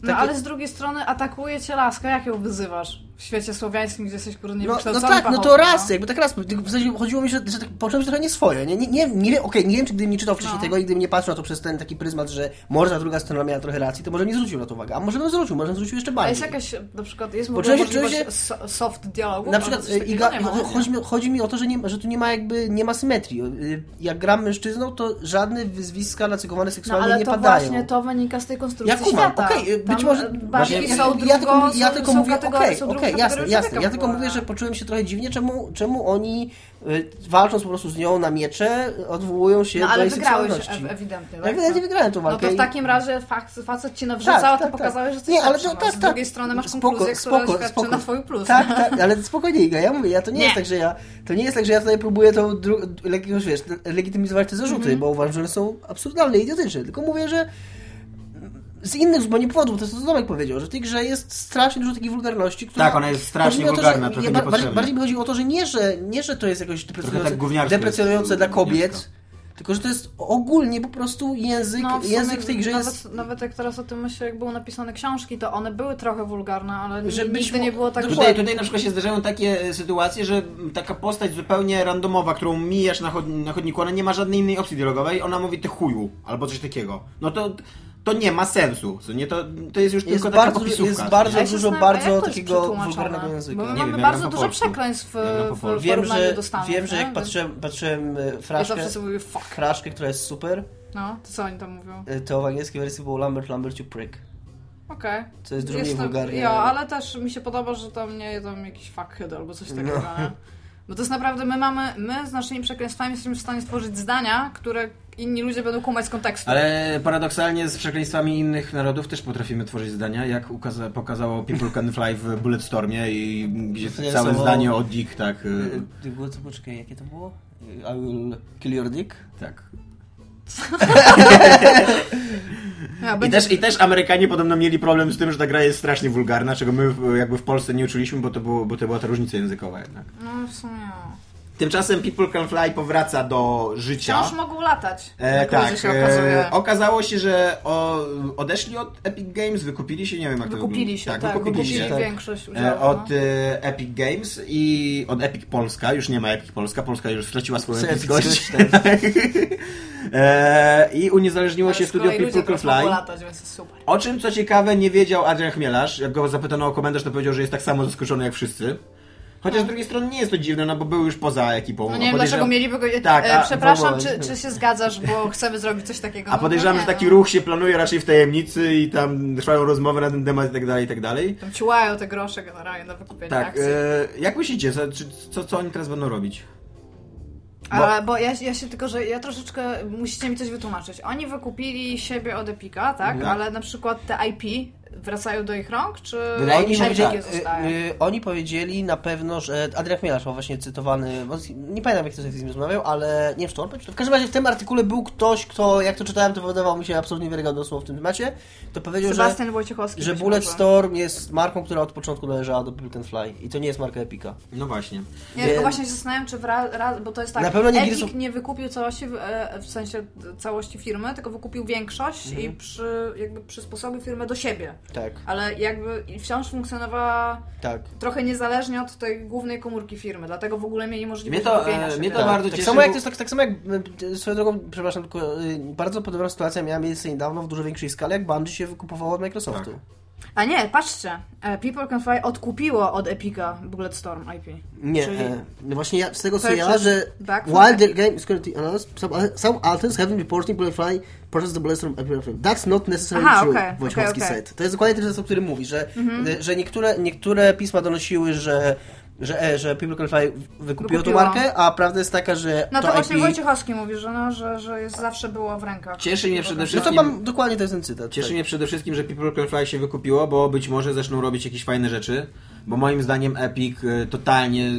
No Takie- ale z drugiej strony atakuje cię laska, jak ją wyzywasz? W świecie słowiańskim, gdzie jesteś kurde No, no tak, no to raz, jakby tak raz. W sensie chodziło mi, że, że tak poczułem się trochę nieswoje. Nie, nie, nie, nie wiem, okej, nie wiem, czy gdybym nie czytał wcześniej No. tego i gdybym nie patrzył na to przez ten taki pryzmat, że może ta druga strona miała trochę racji, to może nie zwrócił na to uwagę. A może bym zwrócił, może bym zwrócił jeszcze A bardziej. jest jakaś, na przykład, jest się- możliwość się- so- soft dialogu? Na przykład takiego? Iga, ma, chodzi, mi, chodzi mi o to, że, nie, że tu nie ma jakby nie ma symetrii. Y, Jak gram mężczyzną, to żadne wyzwiska nacechowane No seksualnie ale nie to padają. właśnie to wynika z tej konstrukcji Ja kumam, świata. okej, być może- właśnie- ja, ja tylko, mówię- ja tylko mówię, kategorie- okej, jasne, jasne. Ja tylko mówię, że poczułem się trochę dziwnie, czemu, czemu oni y, walcząc po prostu z nią na miecze, odwołują się No do jej wygrałeś ewidentnie, Ja tak? ewidentnie wygrałem tą No walkę. to w takim razie fakt, facet ci nawrzucał, a ty pokazałeś, że coś Nie, ale to tak, Z tak. drugiej strony masz Spoko, konkluzję, która spoko, świadczy spoko. na twój plus. Tak, tak, ale spokojnie Iga, ja mówię, ja to nie jest Nie. tak, że ja, to nie jest tak, że ja tutaj próbuję to dru- jakiegoś, wiesz, legitymizować te zarzuty, Mhm. bo uważam, że one są absurdalne i idiotyczne, tylko mówię, że z innych zupełnie powodów, to jest to, co Tomek powiedział, że w tej grze jest strasznie dużo takiej wulgarności, która... Tak, ona jest strasznie to, wulgarna, ja, bardziej, mi chodzi o to, że nie, że, nie, że to jest jakoś deprecjonujące, gówniarstwo deprecjonujące jest, dla kobiet, tylko że to jest ogólnie po prostu język, No, w sumie język w tej grze nawet, jest... Nawet jak teraz o tym myślę, jak były napisane książki, to one były trochę wulgarne, ale Że nigdy nie było tak, Tutaj, tutaj na przykład się zdarzają takie e, sytuacje, że taka postać zupełnie randomowa, którą mijasz na chodniku, ona nie ma żadnej innej opcji dialogowej, ona mówi ty chuju, albo coś takiego. No to, to nie ma sensu. Co nie? To, to jest już Jest tylko taka bardzo- popisówka. jest bardzo- Ja dużo bardzo takiego wulgarnego języka. Bo my Nie mamy wiem, bardzo dużo przekleństw w, w. Wiem, że, do Stanów. wiem, że nie? jak patrzyłem, patrzyłem e, Ja fraszkę, zawsze sobie mówię fuck. fraszkę, która jest super, No, to co oni tam mówią? e, to w angielskiej wersji było Lambert, Lambert, you prick. Okej. Co jest to- wulgarne. Ja, ale też mi się podoba, że tam nie tam jakiś fuckhead albo coś takiego, No. Bo to jest naprawdę, my mamy, my z naszymi przekleństwami jesteśmy w stanie stworzyć zdania, które inni ludzie będą kumać z kontekstu. Ale paradoksalnie z przekleństwami innych narodów też potrafimy tworzyć zdania, jak ukaza- pokazało People Can Fly w Bulletstormie i gdzie całe są- zdanie o Dick, tak, y, to było, to poczekaj, jakie to było? I will kill your dick? tak. I też, I też Amerykanie podobno mieli problem z tym, że ta gra jest strasznie wulgarna, czego my w- jakby w Polsce nie uczuliśmy, bo to, było, bo to była ta różnica językowa jednak. No w sumie. Tymczasem People Can Fly powraca do życia. Wciąż mogą latać. E, tak, się okazuje. e, okazało się, że o, odeszli od Epic Games, wykupili się, nie wiem jak to Wykupili się, tak, wykupili wykupili się. tak. większość udziału. E, Od no. e, Epic Games i od Epic Polska, już nie ma Epic Polska, Polska już straciła swoją epickość. epickość, e, I uniezależniło Ale się studio People Can Fly. latać. O czym, co ciekawe, nie wiedział Adrian Chmielarz. Jak go zapytano o komentarz, to powiedział, że jest tak samo zaskoczony jak wszyscy. Chociaż z drugiej strony nie jest to dziwne, no bo był już poza ekipą. No A nie wiem, dlaczego mieliby go... Tak, e, a- przepraszam, czy, czy się zgadzasz, bo chcemy zrobić coś takiego. A No, podejrzewam, no że taki no. ruch się planuje raczej w tajemnicy i tam trwają rozmowy na ten temat i tak dalej, i tak dalej. Tam ciłają te grosze generalnie na wykupienie Tak, akcji. e, jak myślicie, co, co, co oni teraz będą robić? Ale, bo ja, ja się tylko, że ja troszeczkę, musicie mi coś wytłumaczyć. Oni wykupili siebie od Epika, tak? Mhm. Ale na przykład te IP wracają do ich rąk, czy Wydaje mi się, że y, y, oni powiedzieli na pewno, że Adrian Chmielarz był właśnie cytowany, nie pamiętam jak to z nim rozmawiał, ale nie wiem, czy to on powiedział. W każdym razie w tym artykule był ktoś, kto, jak to czytałem, to wydawało mi się absolutnie wiarygodne słowo w tym temacie, to powiedział, że, Sebastian że być Bullet. Storm jest marką, która od początku należała do and Fly i to nie jest marka Epika. No właśnie. Nie, tylko Wiem. właśnie się zastanawiam, czy wra, ra, bo to jest tak, Na pewno nie Epic nie wykupił całości, w, e, w sensie całości firmy, tylko wykupił większość Mhm. i przy, jakby przysposobił firmę do siebie. Tak, Ale jakby wciąż funkcjonowała tak. trochę niezależnie od tej głównej komórki firmy, dlatego w ogóle mieli możliwość Mnie to, wykupienia e, siebie. mnie to Tak, bardzo tak cieszy, samo jak bo- to jest tak, tak samo jak y, swoją drogą, przepraszam, tylko y, bardzo podobna sytuacja miała miejsce niedawno w dużo większej skali, jak Bungie się wykupowało od Microsoftu. Tak. A nie, patrzcie, e, People Can Fly odkupiło od Epica Bulletstorm IP. Nie, Czyli- e, no właśnie ja, z tego co ja, że Epic. game is currently announced, some, some authors have been reporting Bullet Fly purchased the Bullets from Epic Film. That's not necessarily Aha, true, okej, Wojciechowski okej, okej. said. To jest dokładnie ten o którym mówi, że, e, że niektóre, niektóre pisma donosiły, że że, e, że People Can Fly wykupiło tą markę, a prawda jest taka, że No to, to właśnie IP... Wojciechowski mówi, że, no, że, że jest, zawsze było w rękach. Cieszy mnie przede No wszystkim... to mam, dokładnie to jest ten cytat. Cieszy tak. mnie przede wszystkim, że People Can Fly się wykupiło, bo być może zaczną robić jakieś fajne rzeczy, bo moim zdaniem Epic y, totalnie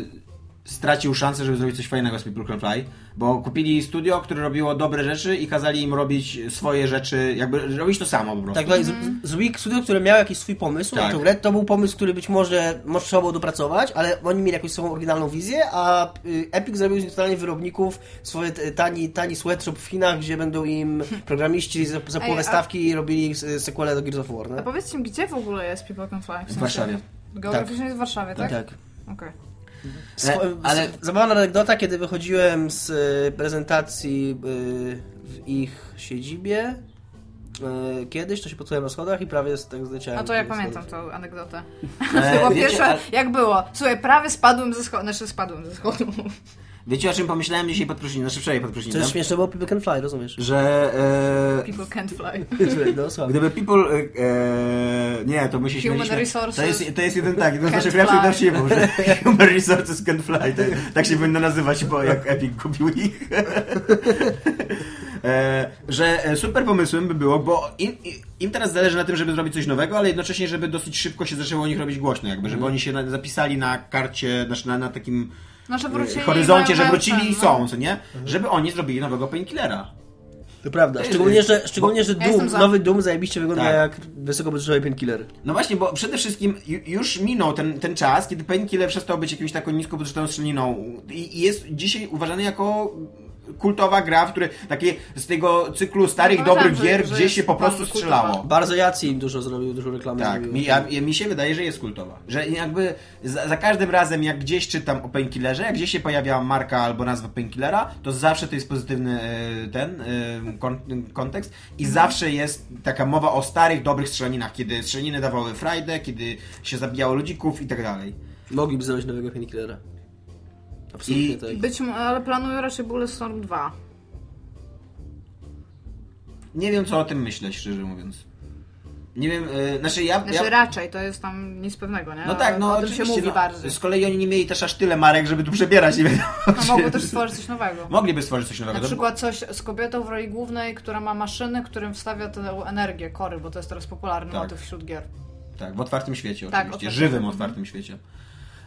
stracił szansę, żeby zrobić coś fajnego z People Can Fly, bo kupili studio, które robiło dobre rzeczy i kazali im robić swoje rzeczy, jakby robić to samo po prostu. Tak, tak, z, z Week Studio, które miało jakiś swój pomysł Tak. na tę grę, to był pomysł, który być może trzeba było dopracować, ale oni mieli jakąś swoją oryginalną wizję, a y, Epic zrobił z nich totalnie wyrobników swoje tani, tani sweatshop w Chinach, gdzie będą im programiści za, za Ej, połowę a- stawki robili s- sequele do Gears of War, A nie? powiedzcie mi, gdzie w ogóle jest People Can Fly? W, sensie, Warszawie. Geograficznie jest w Warszawie, tak? Tak. Okej. Swo- E, ale- Zabawna anegdota, kiedy wychodziłem z y, prezentacji y, w ich siedzibie kiedyś, to się poczułem na schodach i prawie z tak zleciałem. A to ja pamiętam schodów. tą anegdotę. E, To było wiecie, pierwsze, ale- jak było. Słuchaj, prawie spadłem ze schodu, znaczy spadłem ze schodu. Wiecie o czym pomyślałem dzisiaj pod prysznicem, znaczy wczoraj pod To prysznicem? jest śmieszne, bo People Can Fly, rozumiesz? Że e, People can't fly. No. Gdyby people... E, e, nie, to my się Human śmieliśmy. resources To jest, to jest jeden tak, jeden z naszych lepszych dowcipów, że Human Resources can fly. To, tak się powinno nazywać, bo jak Epic kupił ich. e, że e, super pomysłem by było, bo im, im teraz zależy na tym, żeby zrobić coś nowego, ale jednocześnie, żeby dosyć szybko się zaczęło o nich robić głośno, jakby, żeby oni się na, zapisali na karcie, znaczy na, na takim Znaczy e, wrócili horyzoncie, że wrócili i ten, są, co nie? Żeby oni zrobili nowego Painkillera. To prawda. jest- Szczególnie, że, szczególnie, że Ja Doom, za. nowy Doom zajebiście wygląda Tak. jak wysokobudżetowy painkiller. No właśnie, bo przede wszystkim ju- już minął ten, ten czas, kiedy Painkiller przestał być jakimś taką niskobudżetową strzeliną i i jest dzisiaj uważany jako kultowa gra, w której takie z tego cyklu starych, No dobrych powiedziałem, gier jest się po prostu strzelało. kultowa. Bardzo Jacy im dużo zrobił, dużo reklamy Tak, mi, ja, mi się wydaje, że jest kultowa. Że jakby za, za każdym razem, jak gdzieś czytam o Painkillerze, jak gdzieś się pojawia marka albo nazwa Painkillera, to zawsze to jest pozytywny e, ten e, kon, kontekst i Mhm. zawsze jest taka mowa o starych, dobrych strzelaninach, kiedy strzelaniny dawały frajdę, kiedy się zabijało ludzików i tak dalej. Mogliby zrobić nowego painkillera. Absolutnie I- tak. Być, ale planuję raczej Bulletstorm 2. Nie wiem, co o tym myśleć, szczerze mówiąc. Nie wiem, e, znaczy ja... Znaczy ja raczej, to jest tam nic pewnego, nie? no tak, no O tym się mówi no, bardziej. Z kolei oni nie mieli też aż tyle marek, żeby tu przebierać, nie wiadomo. No gdzie- mogły też stworzyć coś nowego. Mogliby stworzyć coś nowego. Na przykład coś z kobietą w roli głównej, która ma maszyny, którym wstawia tę energię, kory, bo to jest teraz popularny Tak. motyw wśród gier. Tak, w otwartym świecie Tak, oczywiście, otwartym. żywym otwartym świecie.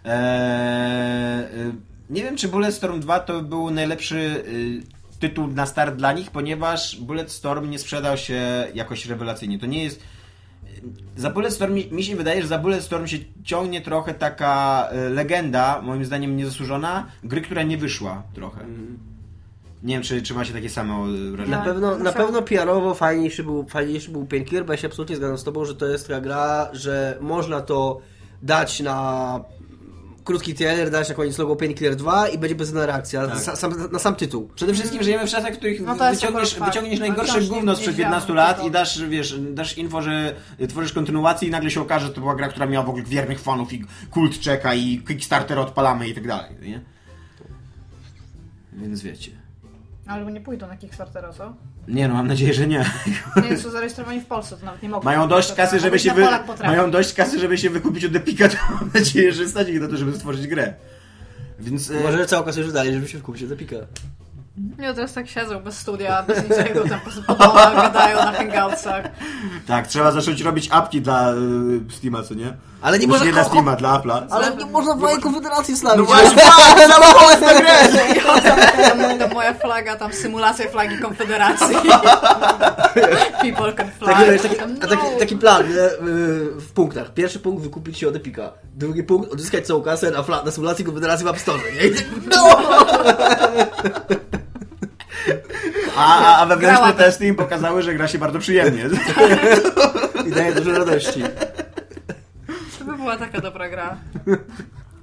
Eee, nie wiem, czy Bulletstorm 2 to był najlepszy y, tytuł na start dla nich, ponieważ Bulletstorm nie sprzedał się jakoś rewelacyjnie. To nie jest... Za Bulletstorm, mi mi się wydaje, że za Bulletstorm się ciągnie trochę taka y, legenda, moim zdaniem niezasłużona, gry, która nie wyszła trochę. Nie wiem, czy, czy macie takie samo y, wrażenie. Na No, pewno, na pewno PR-owo fajniejszy był, fajniejszy był Painkiller, bo ja się absolutnie zgadzam z tobą, że to jest taka gra, że można to dać na krótki trailer, dać na koniec logo Painkiller 2 i będzie bezcenna reakcja Tak. sa, sam, na sam tytuł. Przede wszystkim żyjemy w czasach, w których No wyciągniesz, wyciągniesz No najgorsze nie- gówno sprzed wiedziałam, 15 to lat to- i dasz, wiesz, dasz info, że tworzysz kontynuację i nagle się okaże, że to była gra, która miała w ogóle wiernych fanów i kult czeka i Kickstarter odpalamy i tak dalej, nie? Więc wiecie. Ale nie pójdą na Kickstartera, co? Nie no, mam nadzieję, że nie. Nie są zarejestrowani w Polsce, to nawet nie mogą. Mają dość kasy, żeby się wy... Mają dość kasy, żeby się wykupić od Epika, to mam nadzieję, że stać ich na to, żeby stworzyć grę. Więc e, Może całą kasę już dali, żeby się wkupić do pika. Nie, teraz tak siedzą bez studia, bez niczego, tam po prostu po domach gadają na hangoutsach. tak, trzeba zacząć robić apki dla y, Steama, co nie? Ale nie Już można nie dla Apple'a. Ale nie można fajnej konfederacji slawić. No właśnie, tak, pomysł na grę! Tam moja flaga, tam symulacja flagi Konfederacji. People can fly. Taki, taki, a taki, no. taki plan nie? W punktach. Pierwszy punkt wykupić się od Epika. Drugi punkt odzyskać całą kasę na, fla- na symulacji Konfederacji w App Store. No! A, a, wewnętrzne testy im pokazały, że gra się bardzo przyjemnie. I daje dużo radości. To by była taka dobra gra.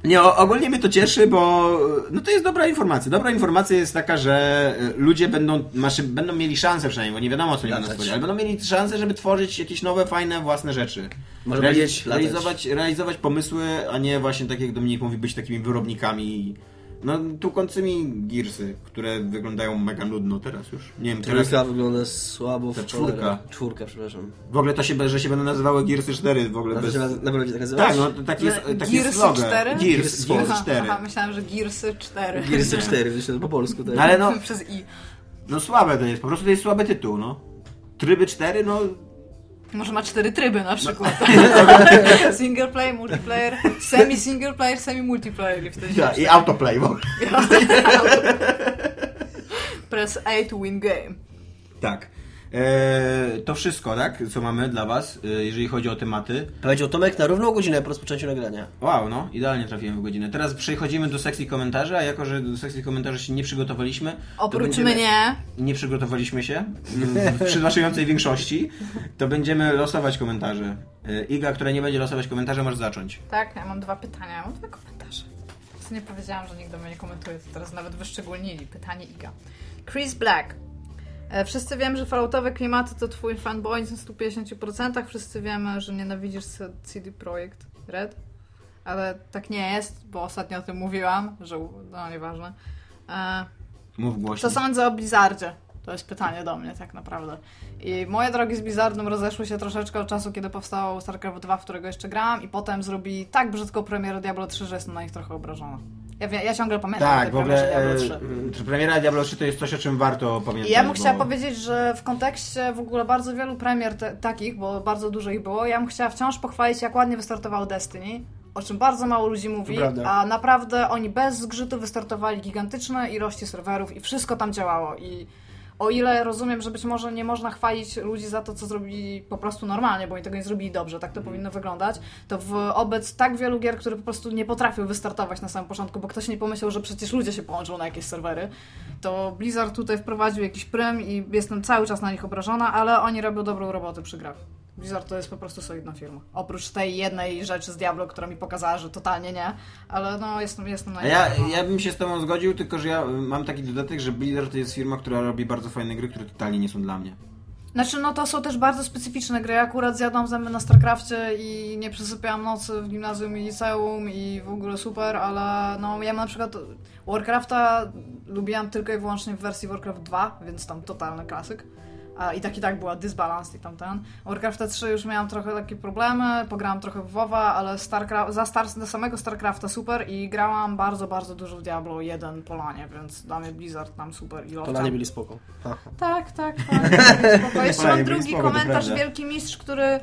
Nie, ogólnie mnie to cieszy, bo no to jest dobra informacja. Dobra informacja jest taka, że y, ludzie będą, maszy, będą mieli szansę przynajmniej, bo nie wiadomo co oni będą stworzyć, ale będą mieli szansę, żeby tworzyć jakieś nowe, fajne, własne rzeczy. Może Reali- powiedzieć latać. realizować, realizować pomysły, a nie właśnie tak jak Dominik mówi, być takimi wyrobnikami no tłukącymi Gearsy, które wyglądają mega nudno teraz już. Nie wiem, teraz Trójka wygląda słabo. w Ta czwórka. Czwórka, przepraszam. w ogóle to się, że się będą nazywały Gearsy 4 w ogóle bez... się na na pewno będzie tak nazywać? Tak, no to taki jest, taki jest Gearsy slogan. 4? Gears, Gears Gears Aha, 4. aha, myślałam, że Gearsy 4. Gearsy 4, myślę, że po polsku. Tak. No ale no, Przez i. no słabe to jest, po prostu to jest słaby tytuł, no. Tryby 4, no Może ma cztery tryby na przykład. No. single player, multiplayer, semi-single player, semi-multiplayer. I wtedy Ja, I autoplay w ogóle. Press A to win game. Tak. Eee, to wszystko, tak? Co mamy dla Was, e, jeżeli chodzi o tematy. Powiedział Tomek na równą godzinę po rozpoczęciu nagrania. Wow, no, idealnie trafiłem w godzinę. Teraz przechodzimy do sekcji komentarzy, a jako, że do sekcji komentarzy się nie przygotowaliśmy, to Oprócz będziemy... mnie, Nie przygotowaliśmy się mm, w przytłaczającej większości, to będziemy losować komentarze. E, Iga, która nie będzie losować komentarzy, może zacząć. tak, ja mam dwa pytania, ja mam dwa komentarze. Co nie powiedziałam, że nikt do mnie nie komentuje, to teraz nawet wyszczególnili. Pytanie Iga. Chris Black. E, Wszyscy wiemy, że falloutowe klimaty to twój fanboy na 150%. Wszyscy wiemy, że nienawidzisz CD Projekt Red. Ale tak nie jest, bo ostatnio o tym mówiłam, że no nieważne. E, Mów głośno. Co sądzę o Blizzardzie? To jest pytanie do mnie tak naprawdę. I moje drogi z Blizzardem rozeszły się troszeczkę od czasu, kiedy powstało StarCraft 2, w którego jeszcze grałam i potem zrobili tak brzydką premierę Diablo 3, że jestem na nich trochę obrażona. Ja, ja ciągle pamiętam Tak, w ogóle premierze Diablo 3. e, premiera Diablo 3 to jest coś, o czym warto pamiętać. Ja bym bo- chciała powiedzieć, że w kontekście w ogóle bardzo wielu premier te, takich, bo bardzo dużo ich było, ja bym chciała wciąż pochwalić, jak ładnie wystartował Destiny, o czym bardzo mało ludzi mówi, a naprawdę oni bez zgrzytu wystartowali gigantyczne ilości serwerów i wszystko tam działało. I o ile rozumiem, że być może nie można chwalić ludzi za to, co zrobili po prostu normalnie, bo oni tego nie zrobili dobrze, tak to powinno wyglądać, to wobec tak wielu gier, które po prostu nie potrafią wystartować na samym początku, bo ktoś nie pomyślał, że przecież ludzie się połączą na jakieś serwery, to Blizzard tutaj wprowadził jakiś prym i jestem cały czas na nich obrażona, ale oni robią dobrą robotę przy grach. Blizzard to jest po prostu solidna firma. Oprócz tej jednej rzeczy z Diablo, która mi pokazała, że totalnie nie, ale no jestem, jestem na ja, obrażona. ja bym się z Tobą zgodził, tylko że ja y, mam taki dodatek, że Blizzard to jest firma, która robi bardzo fajne gry, które totalnie nie są dla mnie. Znaczy, no to są też bardzo specyficzne gry. Ja akurat zjadłam zęby na StarCrafcie i nie przesypiałam nocy w gimnazjum i liceum i w ogóle super, ale no ja mam na przykład Warcrafta lubiłam tylko i wyłącznie w wersji Warcraft 2, więc tam totalny klasyk. A i tak i tak była dysbalans i tamten. Warcrafta 3 już miałam trochę takie problemy, pograłam trochę w WoWa, ale Starcraft, za star, do samego StarCrafta super i grałam bardzo, bardzo dużo w Diablo 1 Polanie, więc dla mnie Blizzard tam super ilością. Polanie byli spoko. Tak, tak, tak. Spoko. Jeszcze mam drugi spoko, komentarz, wielki mistrz, który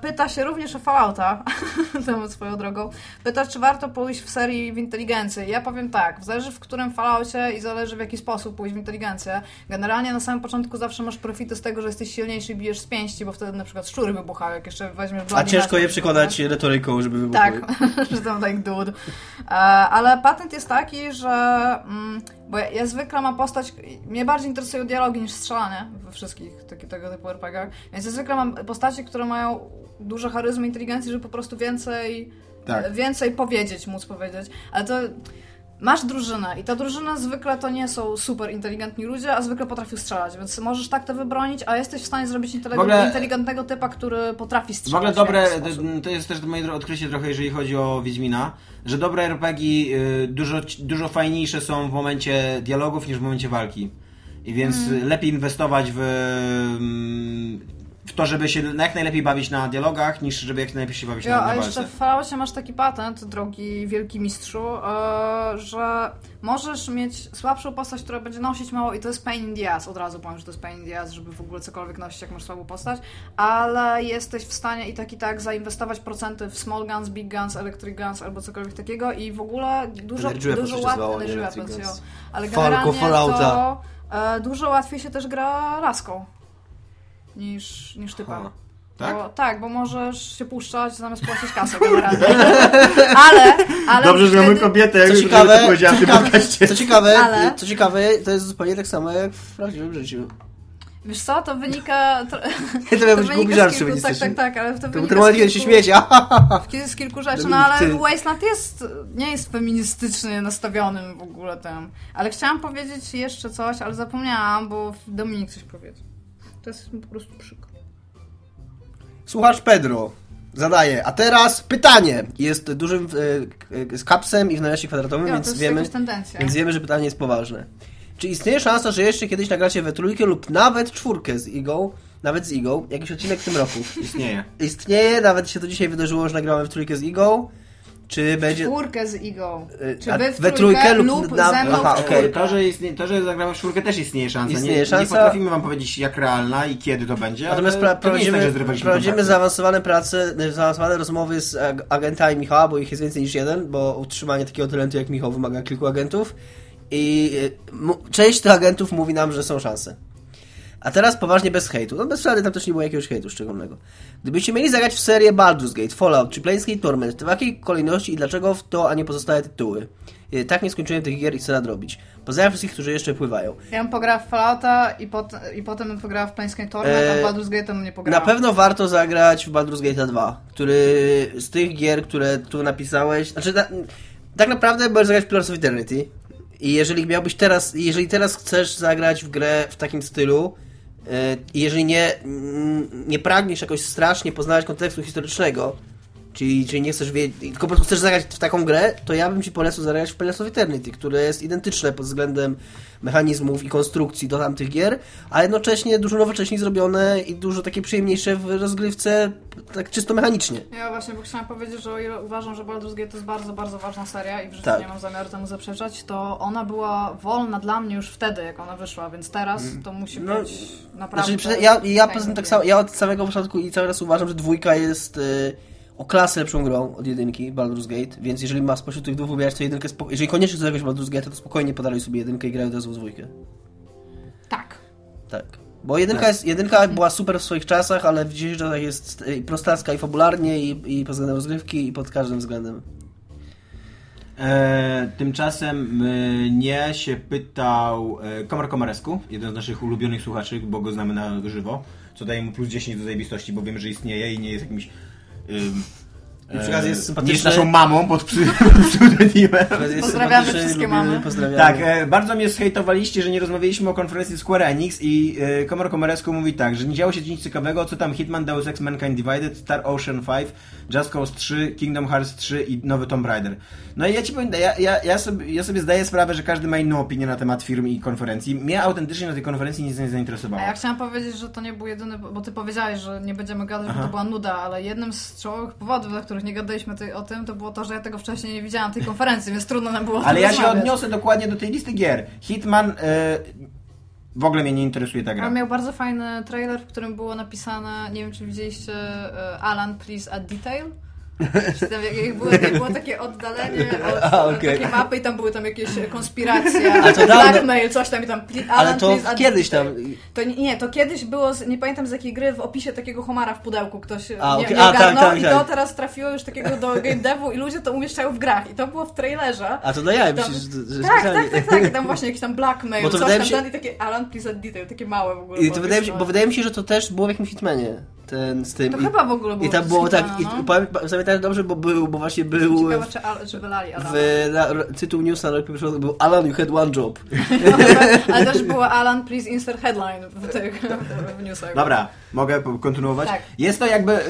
pyta się również o Fallouta, temu swoją drogą. Pyta, czy warto pójść w serii w inteligencję. Ja powiem tak, zależy w którym Falloutie i zależy w jaki sposób pójść w inteligencję. Generalnie na samym początku zawsze masz profity z tego, że jesteś silniejszy i bijesz z pięści, bo wtedy na przykład szczury wybuchają, jak jeszcze weźmiesz A ciężko je Nest, przekonać retoryką, żeby wybuchły. tak, że tam tak dude. E, ale patent jest taki, że. Mm, bo ja, ja zwykle mam postać. Mnie bardziej interesują dialogi niż strzelanie we wszystkich taki, tego typu RPGach. Więc ja zwykle mam postacie, które mają dużo charyzmy, inteligencji, żeby po prostu więcej. Tak. Więcej powiedzieć, móc powiedzieć. Ale to. Masz drużynę i ta drużyna zwykle to nie są super inteligentni ludzie, a zwykle potrafią strzelać, więc możesz tak to wybronić, a jesteś w stanie zrobić W ogóle- inteligentnego typa, który potrafi W strzelać. ogóle w dobre, jakiś sposób. to jest też moje odkrycie trochę, jeżeli chodzi o Wiedźmina, że dobre RPG y, dużo, dużo fajniejsze są w momencie dialogów niż w momencie walki. I więc Mm. lepiej inwestować w mm, w to, żeby się jak najlepiej bawić na dialogach, niż żeby jak najlepiej się bawić Ja, na, a na jeszcze walce. w Falloutie masz taki patent, drogi wielki mistrzu, e, że możesz mieć słabszą postać, która będzie nosić mało i to jest pain in the ass, od razu powiem, że to jest pain in the ass, żeby w ogóle cokolwiek nosić, jak masz słabą postać, ale jesteś w stanie i tak i tak zainwestować procenty w small guns, big guns, electric guns albo cokolwiek takiego i w ogóle dużo, Energy dużo łatwiej, ale Falco, generalnie Fallouta. to e, dużo łatwiej się też gra laską niż, niż typem. Aha. Tak? Bo, tak, bo możesz się puszczać zamiast płacić kasę generalnie. ale, ale Dobrze, że mamy kobietę, Co żeby ciekawe, to powiedziała co w tym podcaście. co ciekawe, Ale- co ciekawe, to jest zupełnie tak samo jak w prawdziwym życiu. Wiesz co, to wynika... To, To miał być wynika głupi z żart, kilku- żeby Tak, tak, tak, ale to To wynika kiedy się kilku- śmiecie. z- z kilku rzeczy, no ale Wasteland jest, nie jest feministycznie nastawionym w ogóle tym. Ale chciałam powiedzieć jeszcze coś, ale zapomniałam, bo Dominik coś powiedział. To jest mi po prostu przykro. Słuchacz Pedro zadaje, a teraz pytanie. Jest dużym e, z kapsem i w nawiasie kwadratowym, Jo, to więc jest wiemy, więc wiemy, że pytanie jest poważne. Czy istnieje szansa, że jeszcze kiedyś nagracie we trójkę lub nawet czwórkę z Igą, nawet z Igą, jakiś odcinek w tym roku? Istnieje. Istnieje, nawet się to dzisiaj wydarzyło, że nagramy w trójkę z Igą. Czy będzie... Czwórkę z Igą. Y, Czy a wy w we trójkę, lub lub na- ze mną aha, czwórkę? To, że, istnieje, to, że zagramy w czwórkę też istnieje szansa. Istnieje nie, nie szansa. potrafimy wam powiedzieć jak realna i kiedy to będzie, Natomiast pra- nie jest tak, prowadzimy, prowadzimy zaawansowane prace, zaawansowane rozmowy z ag- agentami Michała, bo ich jest więcej niż jeden, bo utrzymanie takiego talentu jak Michał wymaga kilku agentów i y, część tych agentów mówi nam, że są szanse. A teraz poważnie bez hejtu. No bez przesady tam też nie było jakiegoś hejtu szczególnego. Gdybyście mieli zagrać w serię Baldur's Gate, Fallout czy Planescape Torment, to w jakiej kolejności i dlaczego w to, a nie pozostałe tytuły? Y, Tak nie skończyłem tych gier i chcę nadrobić. Pozdrawiam wszystkich, którzy jeszcze pływają. Ja bym pograła w Fallouta i, pot, i potem bym pograła w Planescape Torment, Eee, a w Baldur's Gate'em nie pograła. Na pewno warto zagrać w Baldur's Gate 2, który z tych gier, które tu napisałeś, znaczy na, tak naprawdę możesz zagrać w Pillars of Eternity i jeżeli miałbyś teraz, jeżeli teraz chcesz zagrać w grę w takim stylu e, jeżeli nie, mm, nie pragniesz jakoś strasznie poznawać kontekstu historycznego, czyli, czyli nie chcesz wiedzieć, tylko po prostu chcesz zagrać w taką grę, to ja bym Ci polecał zagrać w Pillars of Eternity, które jest identyczne pod względem mechanizmów i konstrukcji do tamtych gier, a jednocześnie dużo nowocześniej zrobione i dużo takie przyjemniejsze w rozgrywce, tak czysto mechanicznie. Ja właśnie, bo chciałam powiedzieć, że o ile uważam, że Baldur's Gate to jest bardzo, bardzo ważna seria i w życiu Tak. nie mam zamiaru temu zaprzeczać, to ona była wolna dla mnie już wtedy, jak ona wyszła, więc teraz to musi No, być naprawdę... Znaczy, ja, ja poza tym fajny tak gier. samo, ja od samego początku i cały czas uważam, że dwójka jest y, o klasę lepszą grą od jedynki, Baldur's Gate, więc jeżeli masz spośród tych dwóch wybierać, to jedynkę, spoko- jeżeli koniecznie chcesz zagrać w Baldur's Gate, to spokojnie podaruj sobie jedynkę i graj od razu w dwójkę. Tak. Tak. Bo jedynka, jest, jedynka była super w swoich czasach, ale w dzisiejszych czasach jest y, prostacka i fabularnie, i, i pod względem rozgrywki, i pod każdym względem. E, tymczasem mnie się pytał e, Komar Komaresku, jeden z naszych ulubionych słuchaczy, bo go znamy na żywo, co daje mu plus 10 do zajebistości, bo wiemy, że istnieje i nie jest jakimś... Um, I przy okazji jest nie sympatyczny. jest naszą mamą pod pseudonimem. Pozdrawiamy wszystkie mamy. Pozdrawiamy. Tak, e, bardzo mnie zhejtowaliście, że nie rozmawialiśmy o konferencji Square Enix i e, Komar Komaresku mówi tak, że nie działo się nic ciekawego, co tam Hitman, Deus Ex Mankind Divided, Star Ocean 5, Just Cause 3, Kingdom Hearts 3 i nowy Tomb Raider. No i ja ci powiem, ja, ja, ja, sobie, ja sobie zdaję sprawę, że każdy ma inną opinię na temat firm i konferencji. Mnie autentycznie na tej konferencji nic nie zainteresowało. A ja chciałam powiedzieć, że to nie był jedyny, bo ty powiedziałeś, że nie będziemy gadać, Aha. bo to była nuda, ale jednym z czołowych powodów, dla których nie gadaliśmy tej, o tym, to było to, że ja tego wcześniej nie widziałam, tej konferencji, więc trudno nam było Ale ja się odniosę dokładnie do tej listy gier. Hitman e, w ogóle mnie nie interesuje ta gra. On miał bardzo fajny trailer, w którym było napisane, nie wiem czy widzieliście e, Alan, please add detail. Tam jak, jak było, jak było takie oddalenie od A, takiej mapy i tam były tam jakieś konspiracje, A to dawno- blackmail, coś tam i tam Alan, Ale to please kiedyś tam... To nie, nie, to kiedyś było, z, nie pamiętam z jakiej gry, w opisie takiego homara w pudełku ktoś A, nie, okej. nie A, tak, tak, i tak. to teraz trafiło już takiego do game devu i ludzie to umieszczają w grach i to było w trailerze. A to ja, Tam- że, że Tak, tak, tak, tak. I tam właśnie jakiś tam blackmail, coś tam się- i takie Alan, please add detail, takie małe w ogóle. I to wydaje mi się, bo wydaje mi się, że to też było w jakimś Hitmanie. Ten z tym. To I, chyba w ogóle było I tam było tak, i no. powiem, pamiętam dobrze, bo był, bo właśnie był Ciekawe, czy, Al- czy wylali Alana. w, na, tytuł newsa na rok pierwszy był Alan, you had one job. Ale też było Alan, please insert headline w tych w newsach. Dobra, mogę kontynuować? Tak. Jest to jakby y,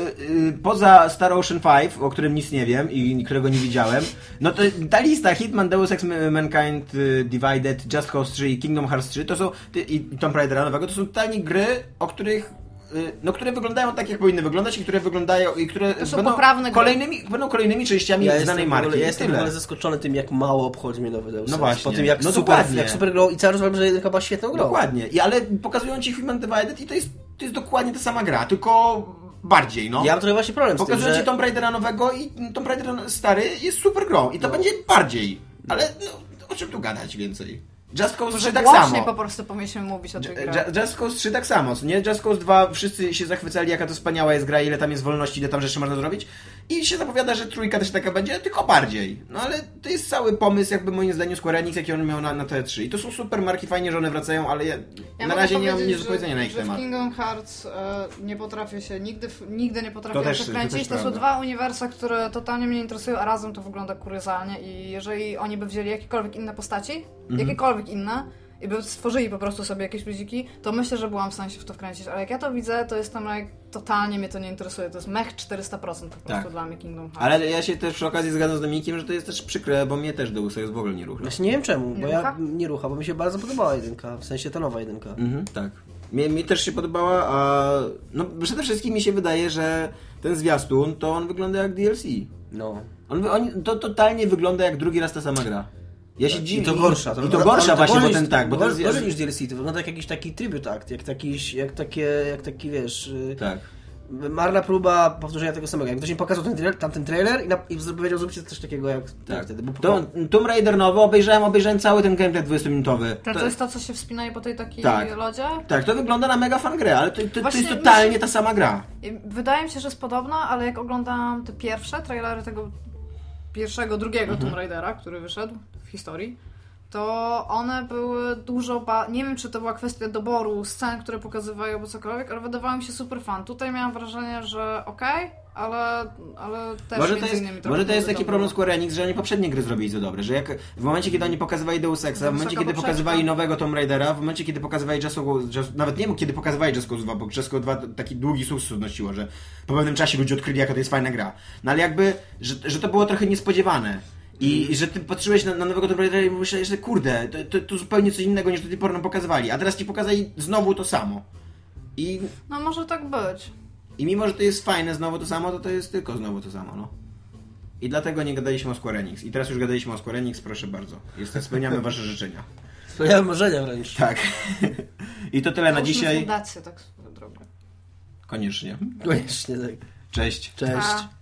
y, poza Star Ocean 5, o którym nic nie wiem i którego nie widziałem, no to ta lista Hitman, Deus Ex Mankind y, Divided, Just Cause 3 i Kingdom Hearts 3 to są, i i Tomb Raidera nowego, to są totalnie gry, o których no, które wyglądają tak, jak powinny wyglądać i które wyglądają i które To są będą, poprawne gry. kolejnymi, będą kolejnymi częściami Ja znanej marki. ogóle, ja jestem w tyle. ogóle zaskoczony tym, jak mało obchodzi mnie nowy Deus No właśnie. Po tym, jak, No super, dokładnie. jak super grą i cały czas uważam, że jedynka była świetną grą. Dokładnie. I, ale pokazują ci Human Divided i to jest, to jest dokładnie ta sama gra, tylko bardziej, no. Ja mam trochę właśnie problem z tym, Pokazują że... ci Tomb Raidera nowego i Tomb Raider stary jest super grą i to będzie bardziej. Ale no, o czym tu gadać więcej? Just Cause 3 Może tak samo. po prostu pomyślmy mówić o tych grach. Ju- Just Cause 3 tak samo, nie? Just Cause 2 wszyscy się zachwycali, jaka to wspaniała jest gra, ile tam jest wolności, ile tam rzeczy można zrobić. I się zapowiada, że trójka też taka będzie, tylko bardziej. No ale to jest cały pomysł, jakby moim zdaniem Square Enix, jaki on miał na, na te 3. I to są super marki, fajnie, że one wracają, ale ja, Ja na razie nie mam nic do powiedzenia na ich że, temat. w Kingdom Hearts e, nie potrafię się, nigdy, nigdy nie potrafię To też- to To, są dwa uniwersa, które totalnie mnie interesują, a razem to wygląda kuriozalnie i jeżeli oni by wzięli jakiekolwiek inne postaci, Mhm. jakiekolwiek inne, i by stworzyli po prostu sobie jakieś ludziki, to myślę, że byłam w stanie się w to wkręcić. Ale jak ja to widzę, to jest tam jak totalnie mnie to nie interesuje. To jest mech 400% po prostu Tak. dla mnie Kingdom Hearts. Ale ja się też przy okazji zgadzam z Dominikiem, że to jest też przykre, bo mnie też Deus Ex w ogóle nie rucha. Właśnie nie wiem czemu, bo Nie ja rucha? nie rucha, bo mi się bardzo podobała jedynka, w sensie ta nowa jedynka. Mhm, tak. Mnie, mi też się podobała, a no przede wszystkim mi się wydaje, że ten zwiastun, to on wygląda jak DLC. No. On, on, to totalnie wygląda jak drugi raz ta sama gra. Ja się I dziwię. to gorsza. I to gorsza właśnie, bo ten tak, bo gorzej, zwiast- gorzej niż DLC, to wygląda jak jakiś taki tribute act, jak, taki, jak takie, jak taki wiesz... y, Tak. Marna próba powtórzenia tego samego. Jak ktoś mi pokazał ten trailer, tamten trailer i, na, i powiedział, zróbcie coś takiego jak Tak. wtedy. Bo, To, Tomb Raider nowy, obejrzałem, obejrzałem cały ten gameplay 20-minutowy. To, to jest to, co się wspinaje po tej takiej Tak. lodzie? Tak, to wygląda na mega fan grę, ale to, to, to jest totalnie ta sama gra. I Wydaje mi się, że jest podobna, ale jak oglądam te pierwsze trailery tego pierwszego, drugiego Tomb Raidera, który wyszedł w historii, to one były dużo ba... Nie wiem, czy to była kwestia doboru scen, które pokazywają, albo cokolwiek, ale wydawały mi się super fan. Tutaj miałam wrażenie, że okej, ale, ale też Może to między jest, innymi trochę może to jest taki dobre. problem Square Enix, że oni poprzednie gry zrobili za dobre, że jak w momencie, kiedy oni pokazywali Deus Exa, w momencie, kiedy poprzeczka. pokazywali nowego Tomb Raidera, w momencie, kiedy pokazywali Just Cause, Just, nawet nie wiem, kiedy pokazywali Just Cause 2, bo Just Cause 2 taki długi sukces odnosiło, że po pewnym czasie ludzie odkryli, jaka to jest fajna gra. No ale jakby, że, że to było trochę niespodziewane. I, i że ty patrzyłeś na, na nowego Tomb Raidera i myślałeś, że kurde, to, to, to zupełnie coś innego niż do tej pory nam pokazywali, a teraz ci pokazali znowu to samo. I, No może tak być. I mimo, że to jest fajne znowu to samo, to to jest tylko znowu to samo, no. I dlatego nie gadaliśmy o Square Enix. I teraz już gadaliśmy o Square Enix, proszę bardzo. Jest, spełniamy wasze życzenia. Spełniałem marzenia wręcz. Tak. I to tyle na Załóżmy dzisiaj. fundację, tak swoją drogą. Koniecznie. Koniecznie tak. Cześć. Cześć. A.